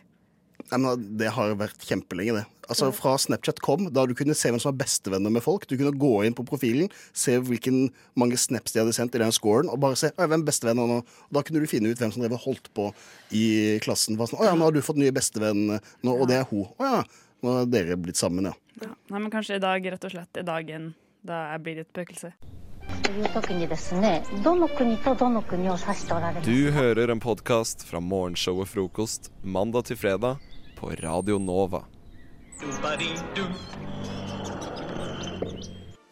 Nei, men Det har vært kjempelenge, det. Altså Fra Snapchat kom, da du kunne se hvem som var bestevenner med folk. Du kunne gå inn på profilen, se hvilken mange snaps de hadde sendt i den scoren, og bare se hvem er bestevenner nå. Og da kunne du finne ut hvem som drev og holdt på i klassen. Bare Sånn, å ja, nå har du fått nye bestevenn, nå, og det er hun. Å ja, nå har dere blitt sammen, ja. Nei, men Kanskje i dag rett og slett er dagen da jeg blir et spøkelse. Du hører en podkast fra morgenshow og Frokost mandag til fredag på Radio Nova.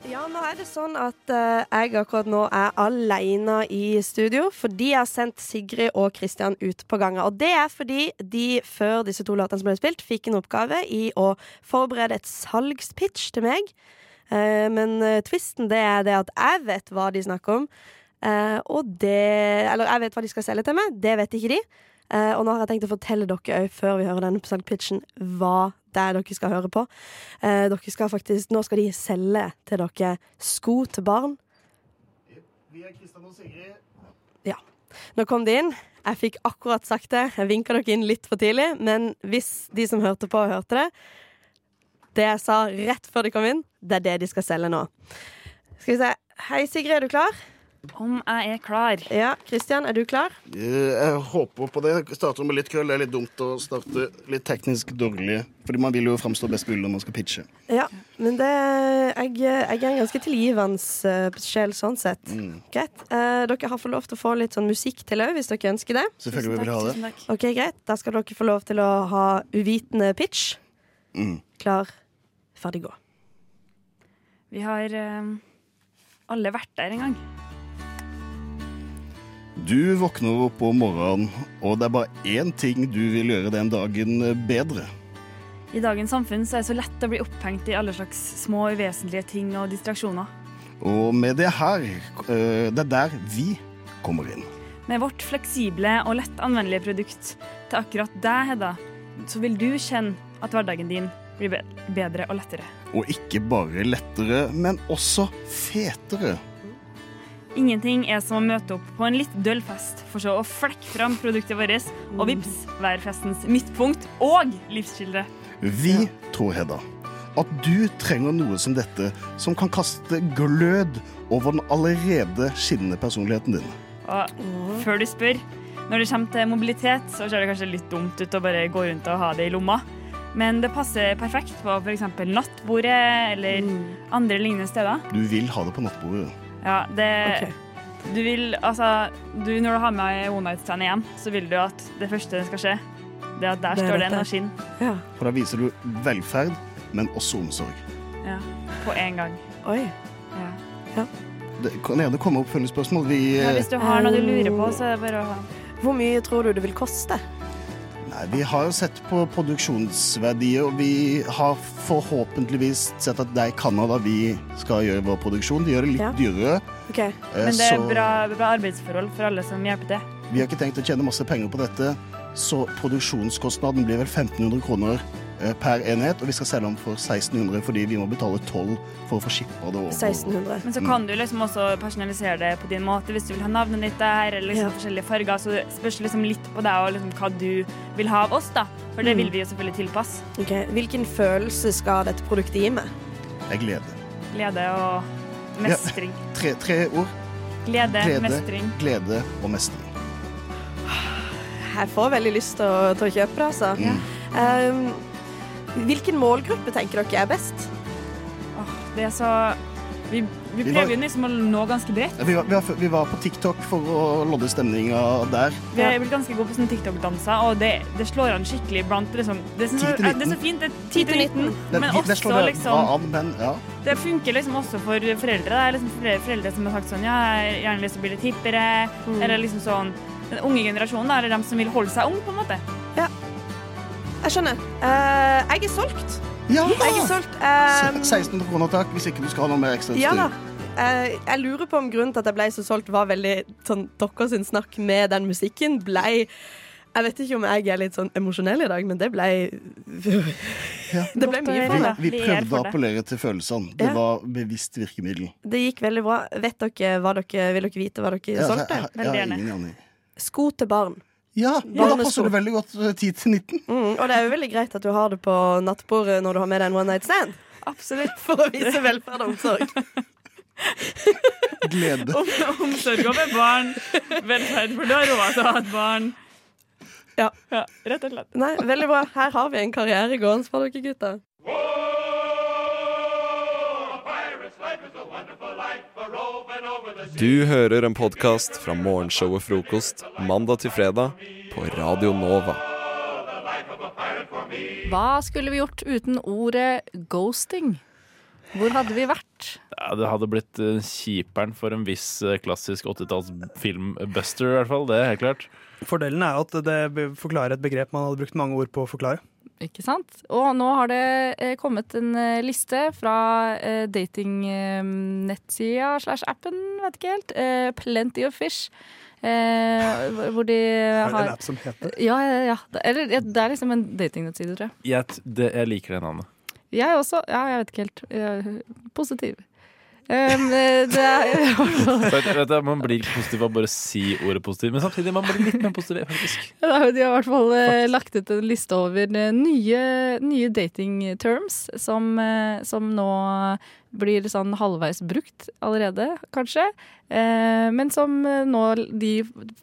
Ja, nå er det sånn at eh, jeg akkurat nå er aleine i studio fordi jeg har sendt Sigrid og Kristian ut på gangen. Og det er fordi de før disse to låtene som ble spilt, fikk en oppgave i å forberede et salgspitch til meg Eh, men eh, twisten det er det at jeg vet hva de snakker om. Eh, og det Eller jeg vet hva de skal selge til meg. Det vet ikke de. Eh, og nå har jeg tenkt å fortelle dere òg, før vi hører denne salgpitchen, hva det er dere skal høre på. Eh, dere skal faktisk, nå skal de selge til dere sko til barn. Vi er Kristian og Sigrid. Ja. Nå kom de inn. Jeg fikk akkurat sagt det. Jeg vinka dere inn litt for tidlig, men hvis de som hørte på, hørte det Det jeg sa rett før de kom inn, det er det de skal selge nå. Skal vi se. Hei, Sigrid, er du klar? Om jeg er klar. Ja. Kristian, er du klar? Eh, Jeg håper på det. Jeg starter med litt krøll. Det er litt dumt å starte litt teknisk dårlig. Fordi man vil jo framstå best mulig når man skal pitche. Ja, men det Jeg, jeg er en ganske tilgivende sjel sånn sett. Mm. Greit. Eh, dere har fått lov til å få litt sånn musikk til òg, hvis dere ønsker det. Selvfølgelig vil vi ha det. Ok, Greit. Da skal dere få lov til å ha uvitende pitch. Mm. Klar, ferdig, gå. Vi har eh, alle vært der en gang. Du våkner opp om morgenen, og det er bare én ting du vil gjøre den dagen bedre. I dagens samfunn så er det så lett å bli opphengt i alle slags små uvesentlige ting og distraksjoner. Og med det her, eh, det er der vi kommer inn. Med vårt fleksible og lett anvendelige produkt til akkurat deg, Hedda, så vil du kjenne at hverdagen din blir bedre og lettere. Og ikke bare lettere, men også fetere. Ingenting er som å møte opp på en litt døll fest, for så å flekke fram produktet vårt, og vips, være festens midtpunkt og livskilde. Vi tror, Hedda, at du trenger noe som dette, som kan kaste glød over den allerede skinnende personligheten din. Og før du spør, når det kommer til mobilitet, så ser det kanskje litt dumt ut å bare gå rundt og ha det i lomma. Men det passer perfekt på f.eks. nattbordet eller andre lignende steder. Du vil ha det på nattbordet. Ja, det Du vil Altså, du, når du har med one night stand igjen, så vil du at det første som skal skje, det er at der Det er står det en maskin. Ja. For da viser du velferd, men også omsorg. Ja, på en gang. Oi. Ja. Det kan gjerne komme oppfølgingsspørsmål. Vi, Ja, hvis du har noe du lurer på, så er det bare å ha. Hvor mye tror du det vil koste? Nei, vi har jo sett på produksjonsverdier, og vi har forhåpentligvis sett at det er i Canada vi skal gjøre vår produksjon. De gjør det litt Ja. dyrere. Ok. Eh, Men det er så bra, bra arbeidsforhold for alle som hjelper til. Vi har ikke tenkt å tjene masse penger på dette, så produksjonskostnaden blir vel 1500 kroner per enhet, og vi skal selge dem for 1600 fordi vi må betale toll for å få shippa det over. 1600. Men så kan du liksom også personalisere det på din måte hvis du vil ha navnet ditt der, eller liksom forskjellige farger. Så det spørs liksom litt på deg og liksom hva du vil ha av oss, da. For det Mm. vil vi jo selvfølgelig tilpasse. Ok, Hvilken følelse skal dette produktet gi meg? Jeg gleder. Glede og mestring. Tre, tre ord. Glede, Glede, mestring. glede og mestring. Jeg får veldig lyst til å, til å kjøpe det, altså. Um, hvilken målgruppe tenker dere er best? Det er så Vi, vi prøver jo liksom å nå ganske bredt. Ja, Vi var, vi, var, vi var på TikTok for å lodde stemninga der. Vi er blitt ganske gode på sånne TikTok-danser, og det, det slår an skikkelig blant liksom, det, som, 10 er- det er så fint. Det er 10 til 19, Det, men det også slår det bra liksom an, men ja. Det funker liksom også for foreldre. Det er liksom flere foreldre som har sagt sånn Ja, jeg har gjerne lyst til å bli litt hippere. Mm. Eller liksom sånn Den unge generasjonen, da, eller dem som vil holde seg ung, på en måte. Jeg skjønner. Uh, jeg er solgt. Ja! Jeg er solgt. Um, 1600 kroner takk, hvis ikke du skal ha noe mer ekstra ja da. Eh, jeg lurer på om grunnen til at jeg ble så solgt, var veldig sånn Deres snakk med den musikken ble Jeg vet ikke om jeg er litt sånn emosjonell i dag, men det ble Det ble mye for vi, meg. vi prøvde å appellere til følelsene. Det Ja. var bevisst virkemiddel. Det gikk veldig bra. Vet dere hva dere Vil dere vite hva dere Ja, altså, solgte? jeg, jeg, har ingen aning. Sko til barn. Ja, men da passer det veldig godt eh, 10 til 19. Mm, og det er jo veldig greit at du har det på nattbordet når du har med deg en one night stand. Absolutt. For å vise velferd og omsorg. Glede. Om, omsorg over barn. Velferd, for du har råd til å ha et barn. Ja. Rett og slett. Nei, veldig bra. Her har vi en karriere gående for dere gutter. Du hører en podkast fra morgenshow og frokost mandag til fredag på Radio Nova. Hva skulle vi gjort uten ordet ghosting? Hvor hadde vi vært? Ja, det hadde blitt eh, kjiperen for en viss eh, klassisk 80-talls-filmbuster, i hvert fall. Det er helt klart. Fordelen er at det forklarer et begrep man hadde brukt mange ord på å forklare. Ikke sant? Og nå har det eh, kommet en eh, liste fra eh, datingnettsida slash appen, vet ikke helt, eh, Plenty of Fish, Eh, hvor de Er det har en app som heter? Ja, ja, ja. Det- Eller ja, det er liksom en datingnettside, tror jeg. Jeg, det, jeg liker det navnet. Jeg også. Ja, jeg vet ikke helt. Jeg positiv. Um, det er man blir positiv av bare å si ordet positiv, men samtidig man blir litt mer positiv, faktisk. De har i hvert fall eh, lagt ut en liste over eh, nye, nye dating terms som, som nå blir sånn halvveis brukt allerede, kanskje. Eh, men som nå de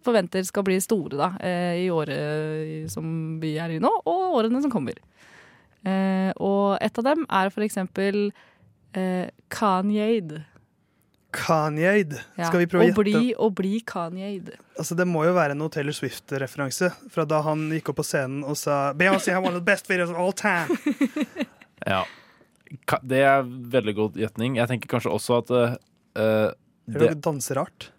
forventer skal bli store da, i året som vi er i nå, og årene som kommer. Eh, og et av dem er for eksempel eh, Kanye. Kanye. Ja, Skal vi prøve å å gjette? bli, og bli Kanye. Altså, det må jo være noe Taylor Swift-referanse fra da han gikk opp på scenen og sa Beyoncé har one of the best videos of all time. Ja. Det er veldig god gjetning. Jeg tenker kanskje også at eh, Eller det, noe danserart.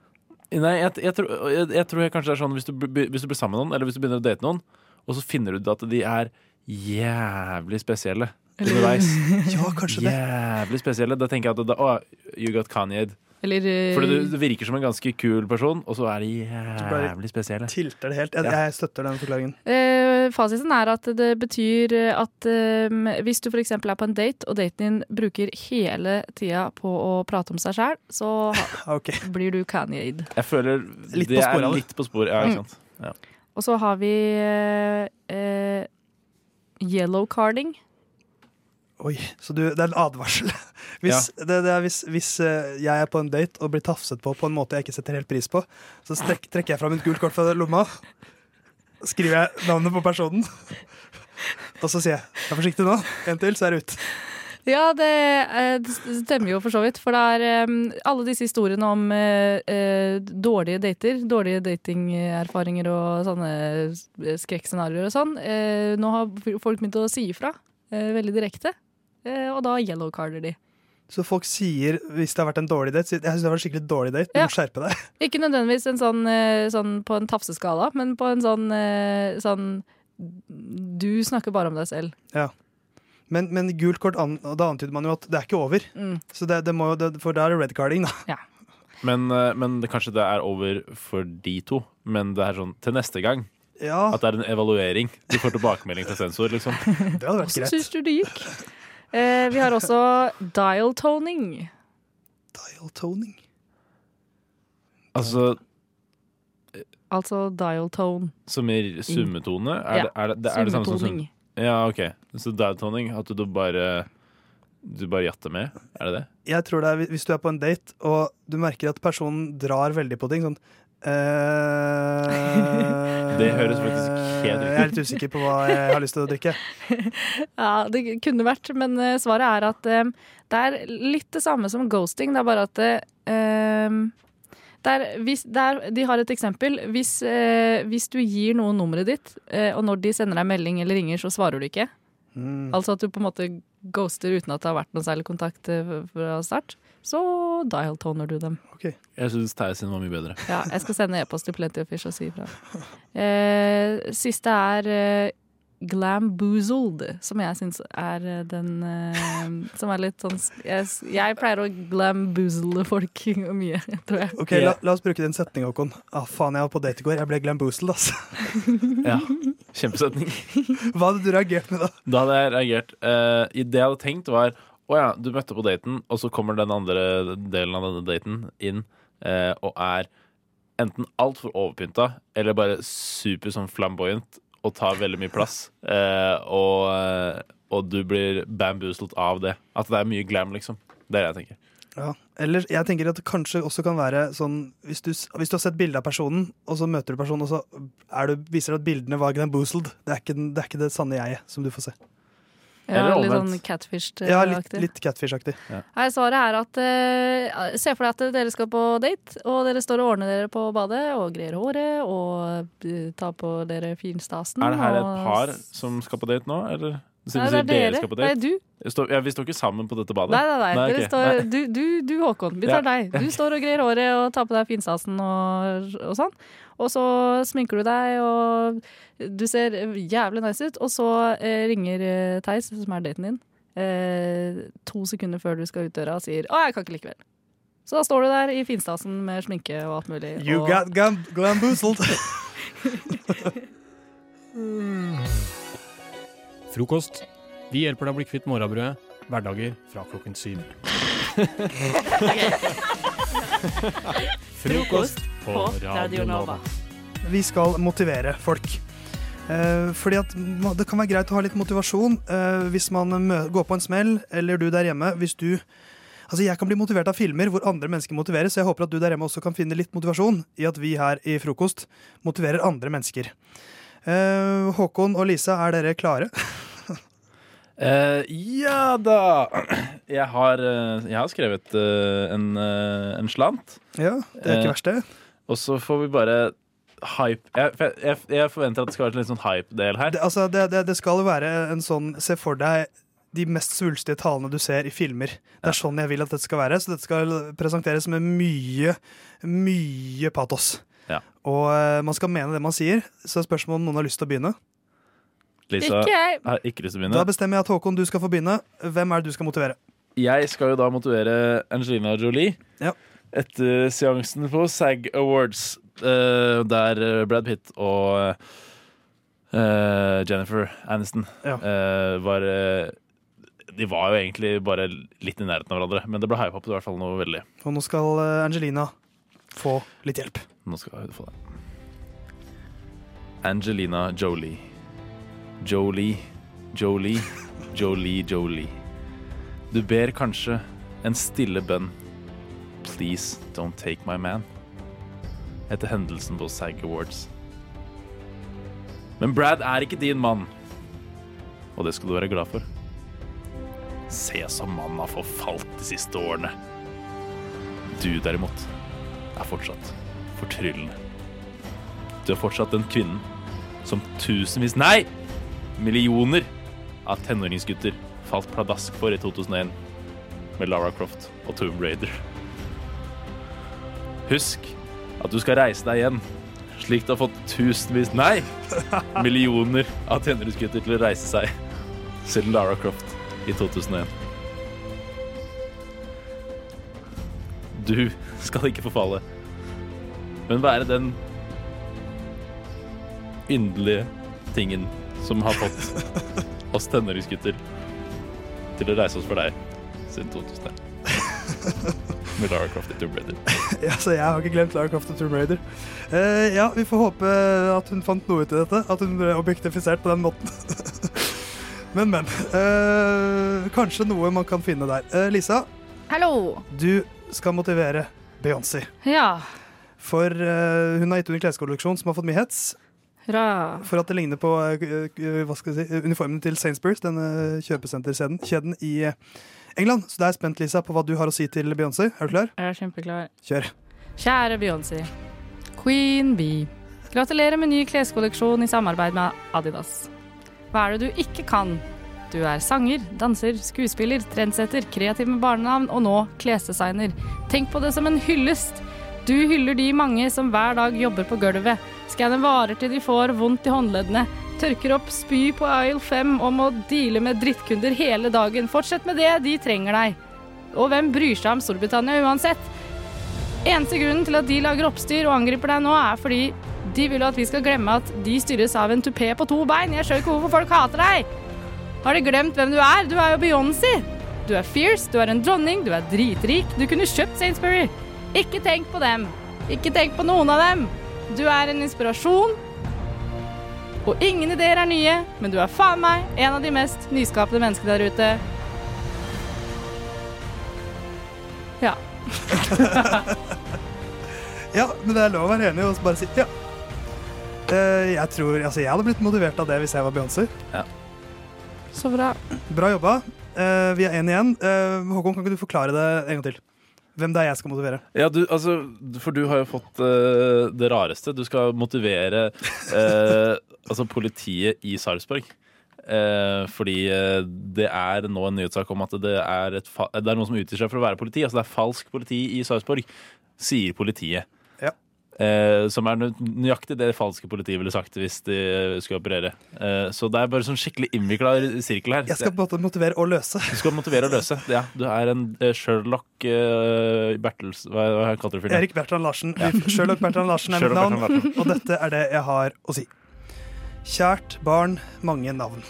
Nei, jeg, jeg, tror, jeg, jeg tror kanskje det er sånn hvis du, hvis du blir sammen med noen, eller hvis du begynner å date noen, og så finner du ut at de er jævlig spesielle underveis. Ja, kanskje det. Jævlig spesielle. Da tenker jeg at da, å, you got Kanye. Eller eh, Fordi du, du virker som en ganske kul person, og så er de jævlig spesielle. Tilter det helt. Jeg, Ja. jeg støtter den forklaringen. Eh, fasiten er at det betyr at eh, hvis du f.eks. er på en date, og daten din bruker hele tida på å prate om seg sjæl, så okay. blir du Kanye-ed. Jeg føler Litt det på sporet er litt på sporet. Ja, ikke Mm. Ja. Og så har vi eh, eh, yellow carding. Oi, så du, det er en advarsel. Hvis, det, det er hvis, hvis eh, jeg er på en date og blir tafset på på en måte jeg ikke setter helt pris på, så strekk, trekker jeg fram et gult kort fra lomma, skriver jeg navnet på personen, og så sier jeg 'vær forsiktig nå', en til, så er det ut. Ja, det, eh, det stemmer jo for så vidt. For det er um, alle disse historiene om uh, eh, dårlige dater, dårlige datingerfaringer og sånne skrekkscenarioer og sånn. Uh, nå har folk begynt å si ifra uh, veldig direkte, og da yellowcarder de. Så folk sier hvis det har vært en dårlig date, sier, 'jeg syns det var en skikkelig dårlig date', du Ja. må skjerpe deg. Ikke nødvendigvis en sånn, eh, sånn på en tafseskala, men på en sånn, eh, sånn Du snakker bare om deg selv. Ja. Men, men gult kort, an, og da antyder man jo at det er ikke over. Mm. Så det, det må jo, det, for da er det red carding, da. Men, eh, men det, kanskje det er over for de to. Men det er sånn til neste gang. Ja. At det er en evaluering. Du får tilbakemelding fra sensor, liksom. Det hadde vært Hvordan greit. syns du det gikk? Eh, vi har også dial toning. Dial toning? Altså Altså dial tone. som i summetone? Er, Ja, det, er, det, det, er det samme som sum... Ja, OK. Så dial toning, at du bare Du bare jatter med? Er det det? Jeg tror det er hvis du er på en date, og du merker at personen drar veldig på ting, sånn eh, Det høres faktisk helt ut. Jeg er litt usikker på hva jeg har lyst til å drikke. Ja, det kunne vært, men eh, svaret er at um, det er litt det samme som ghosting. Det er bare at eh, det er, hvis, det er, De har et eksempel. Hvis, uh, hvis du gir noen nummeret ditt, uh, og når de sender deg melding eller ringer, så svarer du ikke. Mm. Altså at du på en måte ghoster uten at det har vært noe særlig kontakt fra start. Så dial-toner du dem. Jeg syns Theis sin var mye bedre. Ja, jeg skal sende e-post til Plenty of Fish og si ifra. Eh, siste er eh, Glamboozled, som jeg syns er eh, den eh, Som er litt sånn Jeg, jeg pleier å glamboozle folk mye, tror jeg. Ok, la, la oss bruke den setningen, Håkon. Ah, faen, jeg var på date i går. Jeg ble glamboozled, altså. Ja, Kjempesetning. Hva hadde du reagert med da? Da hadde jeg reagert. Eh, det jeg hadde tenkt, var å ja, du møtte på daten, og så kommer den andre delen av denne daten inn eh, og er enten altfor overpynta eller bare super sånn flamboyant og tar veldig mye plass. Eh, og, eh, og du blir bamboozled av det. At det er mye glam, liksom. Det er det jeg tenker. Ja. Eller jeg tenker at det kanskje også kan være sånn Hvis du, hvis du har sett bilde av personen, og så møter du personen, og så er du, viser det at bildene var glamboozled. Det er ikke, det er ikke det sanne jeget som du får se. Ja, litt sånn catfish-aktig. Ja, litt, litt catfish-aktig. Nei, Svaret er at uh, Se for deg at dere skal på date, og dere står og ordner dere på badet og greier håret og uh, tar på dere finstasen. Er det her et par som skal på date nå, eller? Så Nei, det er dere dere. skal på Nei, du. Står, ja, vi står ikke sammen på dette badet? Nei, nei, nei. Dere okay. står, Nei. du, du, du, Håkon. Vi tar Ja. deg. Du står og greier håret og tar på deg finstasen og, og sånn. Og så sminker du deg, og du ser jævlig nice ut. Og så eh, ringer eh, Theis, som er daten din, eh, to sekunder før du skal ut døra, og sier 'Å, jeg kan ikke likevel'. Så da står du der i finstasen med sminke og alt mulig. You og got glam glamboozled. Frokost. Vi hjelper deg å bli kvitt morrabrødet. Hverdager fra klokken syv. Frokost på Radio Nova. Vi skal motivere folk. Eh, fordi at Det kan være greit å ha litt motivasjon eh, hvis man går på en smell, eller du der hjemme. Hvis du Altså Jeg kan bli motivert av filmer hvor andre mennesker motiveres, så jeg håper at du der hjemme også kan finne litt motivasjon i at vi her i Frokost motiverer andre mennesker. Eh, Håkon og Lisa, er dere klare? Uh, ja da! Jeg har, jeg har skrevet en, en slant. Ja, det er ikke verst, det. Og så får vi bare hype Jeg, jeg, jeg forventer at det skal være en litt sånn hype-del her. Det, altså, det, det, det skal jo være en sånn Se for deg de mest svulstige talene du ser i filmer. Det er sånn jeg vil at dette skal være. Så dette skal presenteres med mye, mye patos. Ja. Og uh, man skal mene det man sier. Så spørsmålet om noen har lyst til å begynne. Lisa Ikke jeg. har ikke lyst til å Da bestemmer jeg at Håkon, du skal få begynne. Hvem er det du skal motivere? Jeg skal jo da motivere Angelina Jolie Ja. Etter seansen på SAG Awards, eh, der eh, Brad Pitt og eh, Jennifer Aniston Ja. var De var jo egentlig bare litt i nærheten av hverandre, men det ble hypa opp i hvert fall noe veldig. Og nå skal Angelina få litt hjelp. Nå skal hun få det. Angelina Jolie. Jolie, Jolie, Jolie, Jolie. Du ber kanskje en stille bønn. Please don't take my man. Etter hendelsen på SAG Awards. Men Brad er ikke din mann. Og det skal du være glad for. Se som mannen har forfalt de siste årene. Du derimot er fortsatt fortryllende. Du er fortsatt den kvinnen som tusenvis, nei, millioner av tenåringsgutter falt pladask for i 2001 med Lara Croft og Tomb Raider. Husk at du skal reise deg igjen, slik du har fått tusenvis, nei, millioner av tenåringsgutter til å reise seg siden Lara Croft i 2001. Du skal ikke forfalle, men være den yndelige tingen som har fått oss tenåringsgutter til å reise oss for deg siden 2001. Med Lara Croft i Tomb Raider. Ja, så jeg har ikke glemt Lara Croft og Tomb Raider. Uh, ja, vi får håpe at hun fant noe ut i dette. At hun ble objektifisert på den måten. men, men. Uh, kanskje noe man kan finne der. Uh, Lisa, Hallo! du skal motivere Beyoncé. Ja. For hun har gitt ut en kleskolleksjon som har fått mye hets. Hurra. For at det ligner på hva skal jeg si, uniformen til Sainsbury's, denne kjøpesenterkjeden kjeden i England. Så da er jeg spent, Lisa, på hva du har å si til Beyoncé. Er du klar? Jeg er kjempeklar. Kjør. Kjære Beyoncé. Queen Bee. Gratulerer med ny kleskolleksjon i samarbeid med Adidas. Hva er det du ikke kan? Du er sanger, danser, skuespiller, trendsetter, kreativ med barnenavn og nå klesdesigner. Tenk på det som en hyllest. Du hyller de mange som hver dag jobber på gulvet. Skanner varer til de får vondt i håndleddene. Tørker opp spy på Isle 5 og må deale med drittkunder hele dagen. Fortsett med det, de trenger deg. Og hvem bryr seg om Storbritannia uansett? Eneste grunnen til at de lager oppstyr og angriper deg nå, er fordi de vil at vi skal glemme at de styres av en tupé på to bein. Jeg skjønner ikke hvorfor folk hater deg. Har de glemt hvem du er? Du er jo Beyoncé. Du er fierce, du er en dronning, du er dritrik. Du kunne kjøpt Sainsbury. Ikke tenk på dem. Ikke tenk på noen av dem. Du er en inspirasjon. Og ingen ideer er nye, men du er faen meg en av de mest nyskapende menneskene der ute. Ja. Ja, men det er lov å være enig og bare si ja. Eh, jeg tror, altså jeg hadde blitt motivert av det hvis jeg var Beyoncé. Så bra. Bra jobba. Eh, vi er én igjen. Eh, Håkon, kan ikke du forklare det en gang til? Hvem det er jeg skal motivere? Ja, du, altså, for du har jo fått uh, det rareste. Du skal motivere eh, altså politiet i Sarpsborg. Eh, fordi eh, det er nå en nyhetssak om at det er, et det er noen som utgir seg for å være politi. Altså det er falsk politi i Sarpsborg, sier politiet. Ja. Eh, som er nøyaktig det falske politiet ville sagt hvis de skulle operere. Eh, så det er bare sånn skikkelig innvikla sirkel her. Jeg skal måte motivere og løse. Du skal motivere og løse. Ja, du er en eh, Sherlock eh, Bertels... Hva, hva kaller du fyren? Erik Bertrand Larsen. Sherlock Bertrand Larsen er mitt navn, og dette er det jeg har å si. Kjært barn, mange navn.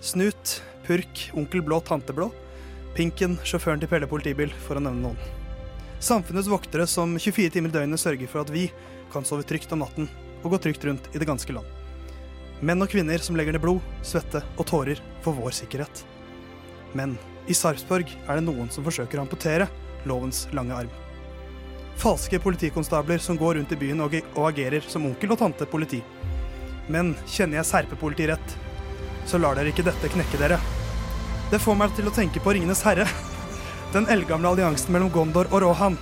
Snut, Purk, Onkel Blå, Tante Blå. Pinken, sjåføren til Pelle politibil, for å nevne noen. Samfunnets voktere som 24 timer i døgnet sørger for at vi kan sove trygt om natten og gå trygt rundt i det ganske land. Menn og kvinner som legger ned blod, svette og tårer for vår sikkerhet. Men i Sarpsborg er det noen som forsøker å amputere lovens lange arm. Falske politikonstabler som går rundt i byen og, agerer som onkel og tante politi. Men kjenner jeg serpepoliti rett, så lar dere ikke dette knekke dere. Det får meg til å tenke på Ringenes herre. Den eldgamle alliansen mellom Gondor og Rohan.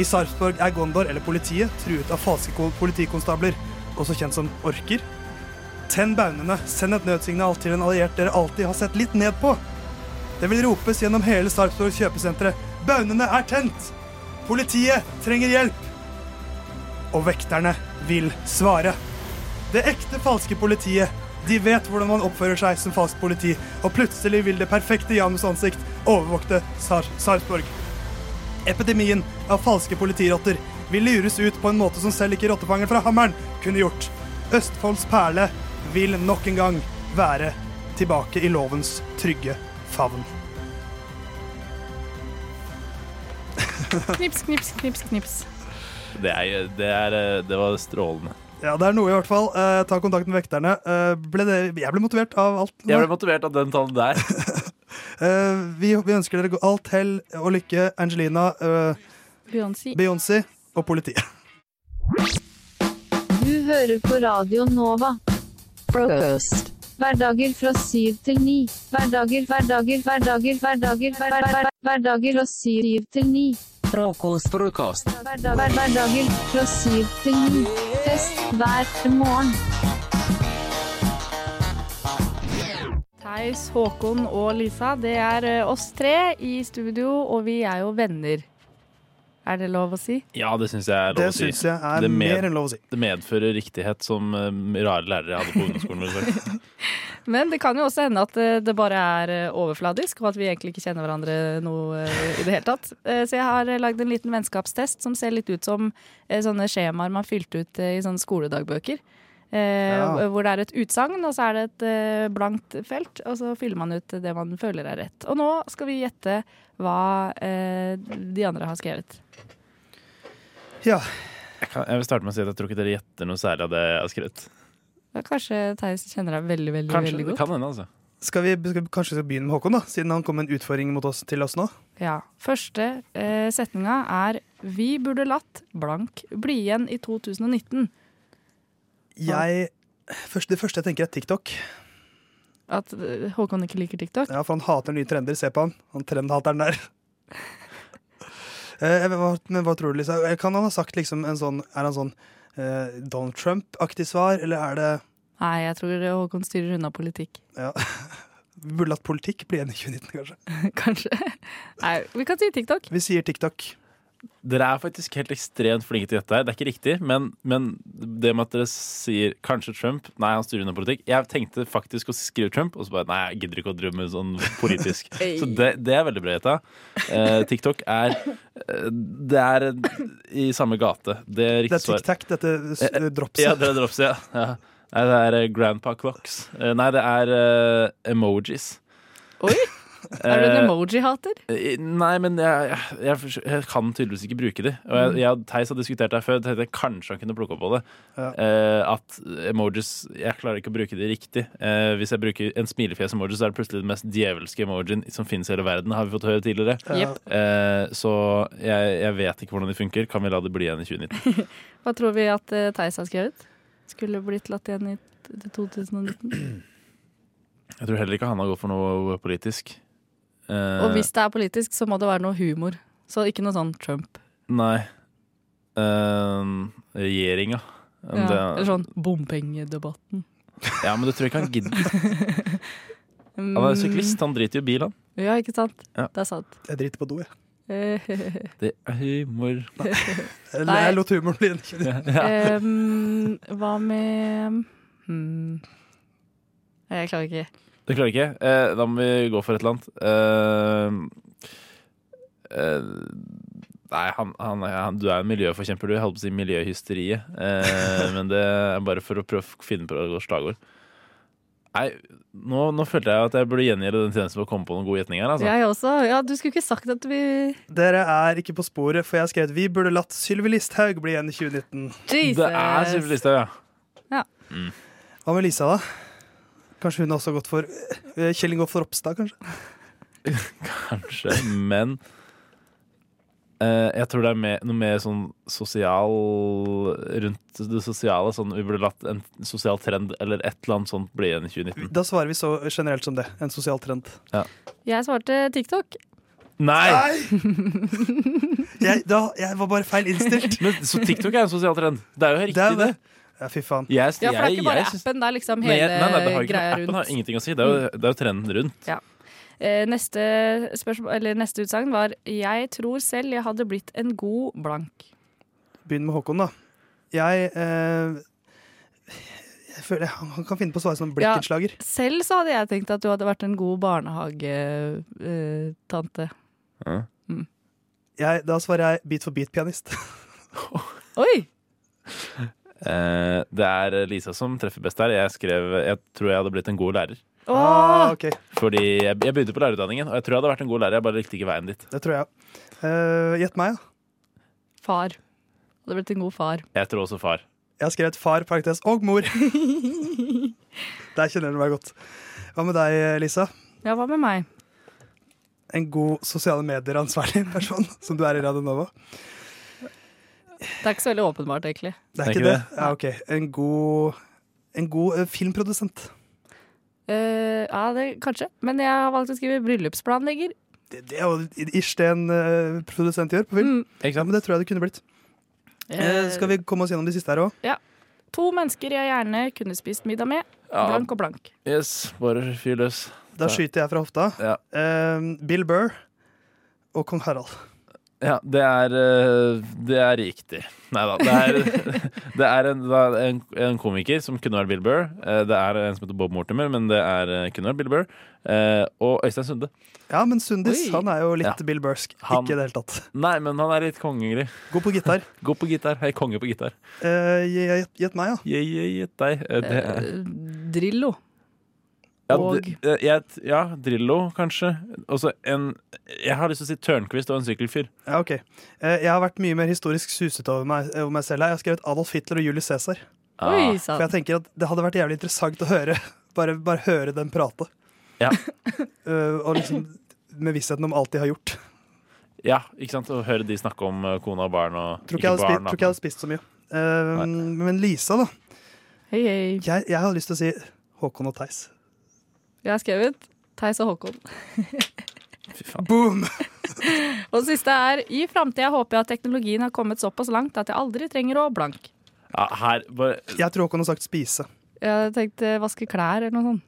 I Sarpsborg er Gondor, eller politiet, truet av falske politikonstabler, også kjent som orker. Tenn baunene, send et nødsignal til en alliert dere alltid har sett litt ned på. Det vil ropes gjennom hele Sarpsborg kjøpesentre. Baunene er tent! Politiet trenger hjelp! Og vekterne vil svare. Det ekte falske politiet. De vet hvordan man oppfører seg som falsk politi, og plutselig vil det perfekte Janus ansikt overvokte Sar Sarpsborg. Epidemien av falske politirotter vil lures ut på en måte som selv ikke rottefangeren fra Hammeren kunne gjort. Østfolds perle vil nok en gang være tilbake i lovens trygge favn. Knips, knips, knips, knips. Det, er, det, er, eh, det var strålende. Ja, det er noe i hvert fall. Eh, ta kontakt med vekterne. Eh, ble det, jeg ble motivert av alt. Jeg ble motivert av den talen der. Eh, vi, vi ønsker dere alt hell og lykke, Angelina, uh, Beyoncé. Beyoncé og politiet. Du hører på Radio Nova. Frokost. Hverdager fra syv til ni. Hverdager, hverdager, hverdager, hverdager, hverdager, hverdager, hver, hverdager fra syv til ni. Frokost, frokost. Hverdag, hver, hverdager fra syv til ni. Fest hver morgen. Theis, Håkon og Lisa, det er eh, oss tre i studio, og vi er jo venner. Er det lov å si? Ja, det syns jeg er lov Det å si. Synes jeg er Det mer enn lov å si. Det medfører riktighet som eh, rare lærere jeg hadde på ungdomsskolen. Men det kan jo også hende at eh, det bare er eh, overfladisk, og at vi egentlig ikke kjenner hverandre noe i det hele tatt. Så jeg har lagd en liten vennskapstest som ser litt ut som sånne skjemaer man fylte ut i sånne skoledagbøker. Eh, Ja. Hvor det er et utsagn, og så er det et eh, blankt felt, og så fyller man ut det man føler er rett. Og nå skal vi gjette hva eh, de andre har skrevet. Ja. Jeg, kan, jeg vil starte med å si at jeg tror ikke dere gjetter noe særlig av det jeg har skrevet. Ja, Kanskje Theis kjenner deg veldig, veldig, Kanskje, veldig det godt. kan hende, altså. Skal vi, skal vi kanskje begynne med Håkon, da, siden han kom med en utfordring mot oss, til oss nå? Ja. Første eh, setninga er Vi burde latt blank bli igjen i 2019. Jeg, først, det første jeg tenker, er TikTok. At eh, Håkon ikke liker TikTok? Ja, for han hater nye trender. Se på han. Han trendhateren der. Eh, hva- Men hva tror du, Lisa? Eh, Kan han ha sagt liksom en sånn Er han sånn eh, Donald Trump-aktig svar, eller er det Nei, jeg tror Håkon styrer unna politikk. Ja. Vi burde latt politikk bli igjen i 2019, kanskje. Kanskje. Nei, vi kan si TikTok. Vi sier TikTok. Dere er faktisk helt ekstremt flinke til dette. her Det er ikke riktig, men, men det med at dere sier kanskje Trump Nei, han styrer under politikk. Jeg tenkte faktisk å skrive Trump, og så bare nei, jeg gidder ikke å drømme sånn politisk. Så det, det er veldig bra gjetta. Eh, TikTok er eh, Det er i samme gate. Det er Det riktig er Det er TikTok, dette Eh, dropset. Ja, det er dropset, ja. ja. Nei, det er eh, Grandpa Clocks. Eh, Nei, det er uh, emojis. Oi! Er du en Eh, emoji-hater? Nei, men jeg, jeg, jeg, kan tydeligvis ikke bruke de. Og jeg, jeg Theis har diskutert det før, før. Jeg kanskje han kunne plukke opp på det. Ja. Eh, at emojis Jeg klarer ikke å bruke de riktig. Eh, hvis jeg bruker en smilefjes-emoji, så er det plutselig den mest djevelske emojien som finnes i hele verden. Har vi fått høre tidligere. Ja. Eh, så jeg, jeg vet ikke hvordan de funker. Kan vi la det bli igjen i 2019? Hva tror vi at uh, Theis har skrevet? Skulle blitt latt igjen i 2019. Jeg tror heller ikke han har gått for noe politisk. Eh, Og hvis det er politisk, så må det være noe humor. Så ikke noe sånn Trump. Nei. Uh, regjeringa. Ja, eller sånn bompengedebatten. Ja, men det tror jeg ikke han gidder. Han er syklist, han driter jo i bil, han. Ja, ikke sant? Ja. Det er sant. Jeg driter på do, jeg. Det er humor. Eller jeg lot humoren bli en Ja. Hva med hmm. Jeg klarer ikke. Du klarer ikke? Eh, da må vi gå for et eller annet. Eh, eh, nei, han, han, han, du er en miljøforkjemper, du. Jeg holdt på å si miljøhysteriet. Eh, men det er bare for å prøve å finne på et slagord. Nei, nå, nå følte jeg at jeg burde gjengjelde den tjenesten for å komme på noen gode gjetninger. Altså. Jeg også. Ja, du skulle ikke sagt at vi Dere er ikke på sporet, for jeg har skrevet vi burde latt Sylvi Listhaug bli igjen i 2019. Jesus. Det er Sylvi Listhaug, ja. Ja. Mm. Hva med Lisa, da? Kanskje hun har også gått for uh, Kjell Ingolf Ropstad, kanskje? Kanskje, men uh, jeg tror det er mer, noe mer sånn sosial Rundt det sosiale. Sånn, vi burde latt en sosial trend eller et eller annet sånt bli igjen i 2019. Da svarer vi så generelt som det. En sosial trend. Ja. Jeg svarte TikTok. Nei! Jeg, da, jeg var bare feil innstilt. Men, så TikTok er en sosial trend. Det er jo riktig, det. Ja, fy faen. Jeg, Ja, for det er ikke bare jeg appen, det er liksom hele nei, nei, nei, det har ikke, greia appen har ingenting å si. Det er jo, det er jo trenden rundt. Ja. Eh, neste, spørsmål, eller neste utsagn var Jeg tror selv jeg hadde blitt en god blank. Begynn med Håkon, da. Jeg, eh, jeg føler han han kan finne på å svare som en blikkenslager. Ja, selv så hadde jeg tenkt at du hadde vært en god barnehagetante. Mm. Da svarer jeg beat for beat-pianist. Oi! Eh, det er Lisa som treffer best der. Jeg skrev Jeg tror jeg hadde blitt en god lærer. Ah, okay. Fordi jeg, jeg begynte på lærerutdanningen, og jeg tror jeg hadde vært en god lærer. Jeg bare likte ikke veien dit. Det tror jeg. Eh, Gjett meg, da. Far. Hadde blitt en god far. Jeg tror også far. Jeg har skrevet far, parentes, og mor. Der kjenner du meg godt. Hva med deg, Lisa? Ja, hva med meg? En god sosiale medier-ansvarlig person, som du er i Radio Nova. Det er ikke så veldig åpenbart, egentlig. Det er ikke det? Ja, ok. En god, en god eh, filmprodusent. Uh, ja, det kanskje. Men jeg har valgt å skrive bryllupsplanlegger. Det, det er jo ish det en uh, produsent gjør på film. Ja, men det tror jeg det kunne blitt. Uh, skal vi komme oss gjennom de siste her òg? Ja. To mennesker jeg gjerne kunne spist middag med. Ja. Blank og blank. Yes, bare fyr løs. Da skyter jeg fra hofta. Eh, Bill Burr og kong Harald. Ja, det er, eh, det er riktig. Nei da. Det er, det er en, en, en komiker som kunne vært Bill Burr. Eh, Det er en som heter Bob Mortimer, men det er, eh, kunne vært Bill Burr. Eh, Og Øystein Sunde. Ja, men Sundis Oi. han er jo litt Ja. Bill Bursk. Han- Ikke i det hele tatt. Nei, men han er litt kongelig. God på gitar. God på gitar. Hei, konge på gitar. Eh, Gjett uh, meg, da. Gjett deg. Det er Drillo. Ja, Og- eh, jeg, ja, Drillo, kanskje. Også en Jeg har lyst til å si Tørnquist og en sykkelfyr. Ja, ok. Eh, Jeg har vært mye mer historisk susete over meg, over meg selv her. Jeg har skrevet Adolf Hitler og Julius Cæsar. Ah. Oi. For jeg tenker at det hadde vært jævlig interessant å høre. Bare, bare høre dem prate. Ja. uh, og liksom med vissheten om alt de har gjort. ja, ikke sant? Å høre de snakke om kona kone og barn og Tror ikke jeg hadde, barn, spist, tror ikke jeg hadde spist så mye. Uh, men Lisa, da. Hei, hei. Jeg, jeg har lyst til å si Håkon og Theis. Jeg har skrevet Theis og Håkon. Boom! Og det siste er I framtida håper jeg at teknologien har kommet såpass langt at jeg aldri trenger å blank. Ja, her bare Jeg tror Håkon har sagt spise. Jeg tenkte vaske klær eller noe sånt.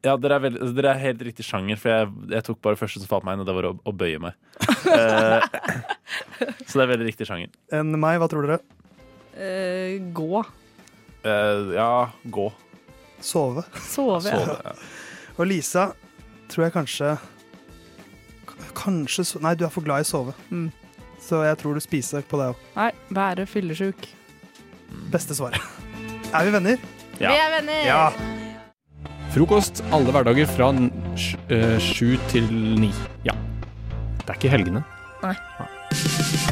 Ja, dere er, veldig, dere er helt riktig sjanger, for jeg, jeg tok bare første som falt meg inn, og det var å, å bøye meg. Eh, så det er veldig riktig sjanger. Enn meg, hva tror dere? Uh, gå. Uh, ja, gå. Sove. Sove, ja. Sove, ja. Og Lisa tror jeg kanskje Kanskje so Nei, du er for glad i å sove. Mm. Så jeg tror du spiser på deg òg. Nei, være fyllesyk. Beste svaret. Er vi venner? Vi er venner! Ja. Frokost alle hverdager fra eh, sju til ni. Ja. Det er ikke helgene. Nei. Nei.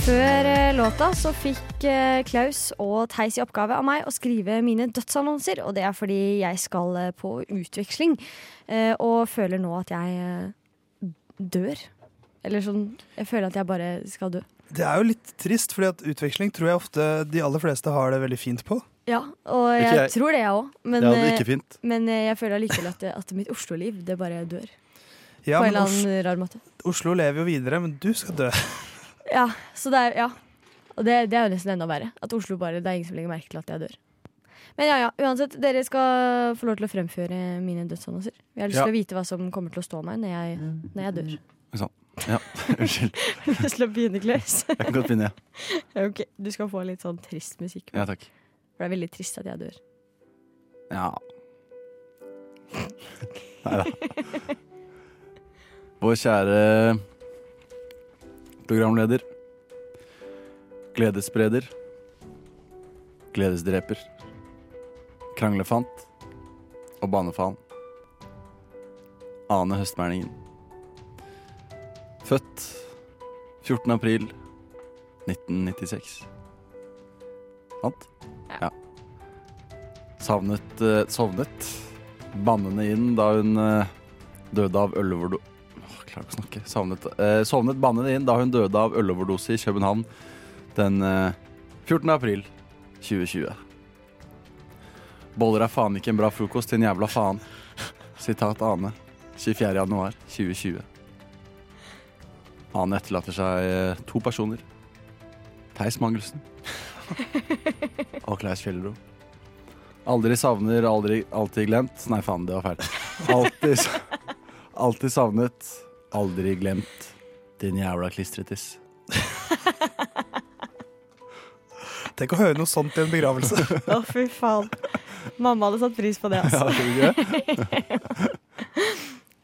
Før eh, låta så fikk eh, Klaus og Theis i oppgave av meg å skrive mine dødsannonser, og det er fordi jeg skal eh, på utveksling eh, og føler nå at jeg dør. Eller sånn Jeg føler at jeg bare skal dø. Det er jo litt trist, fordi at utveksling tror jeg ofte de aller fleste har det veldig fint på. Ja, og jeg, jeg. tror det, jeg òg. Men, Ja, det ikke fint. men jeg føler allikevel at, at mitt Oslo-liv, det bare dør. Ja, på en eller annen rar måte. Oslo lever jo videre, men du skal dø. Ja, så det er Ja. Og det, det er jo nesten enda verre. At Oslo bare Det er ingen som legger merke til at jeg dør. Men ja, ja, uansett, dere skal få lov til å fremføre mine dødsannonser. Jeg har lyst Ja. til å vite hva som kommer til å stå meg når jeg, når jeg dør. Sånn. Ja, unnskyld. Har du lyst til å begynne, Klaus? Jeg kan godt begynne, Ja, ok, Du skal få litt sånn trist musikk. Ja, takk. For det er veldig trist at jeg dør. Ja. Nei da. Vår kjære programleder. Gledesspreder. Gledesdreper. Kranglefant. Og banefaen. Ane Høstmerningen. Født 14. april 1996. Sant? Ja. Savnet eh, Sovnet bannende inn da hun eh, døde av øloverdose Klarer å snakke. Savnet, eh, sovnet bannende inn da hun døde av øloverdose i København den eh, 14. april 2020. Boller er faen ikke en bra frokost til en jævla faen. Sitat Ane. 24. januar 2020. Ane etterlater seg eh, to personer. Theis Mangelsen og Klaus Fjellro. Aldri savner, aldri alltid glemt. Nei, faen, det var feil. Alltid, alltid savnet, aldri glemt. Din jævla klistretis. Tenk å høre noe sånt i en begravelse. Å, fy faen. Mamma hadde satt pris på det, Ja, altså. tror du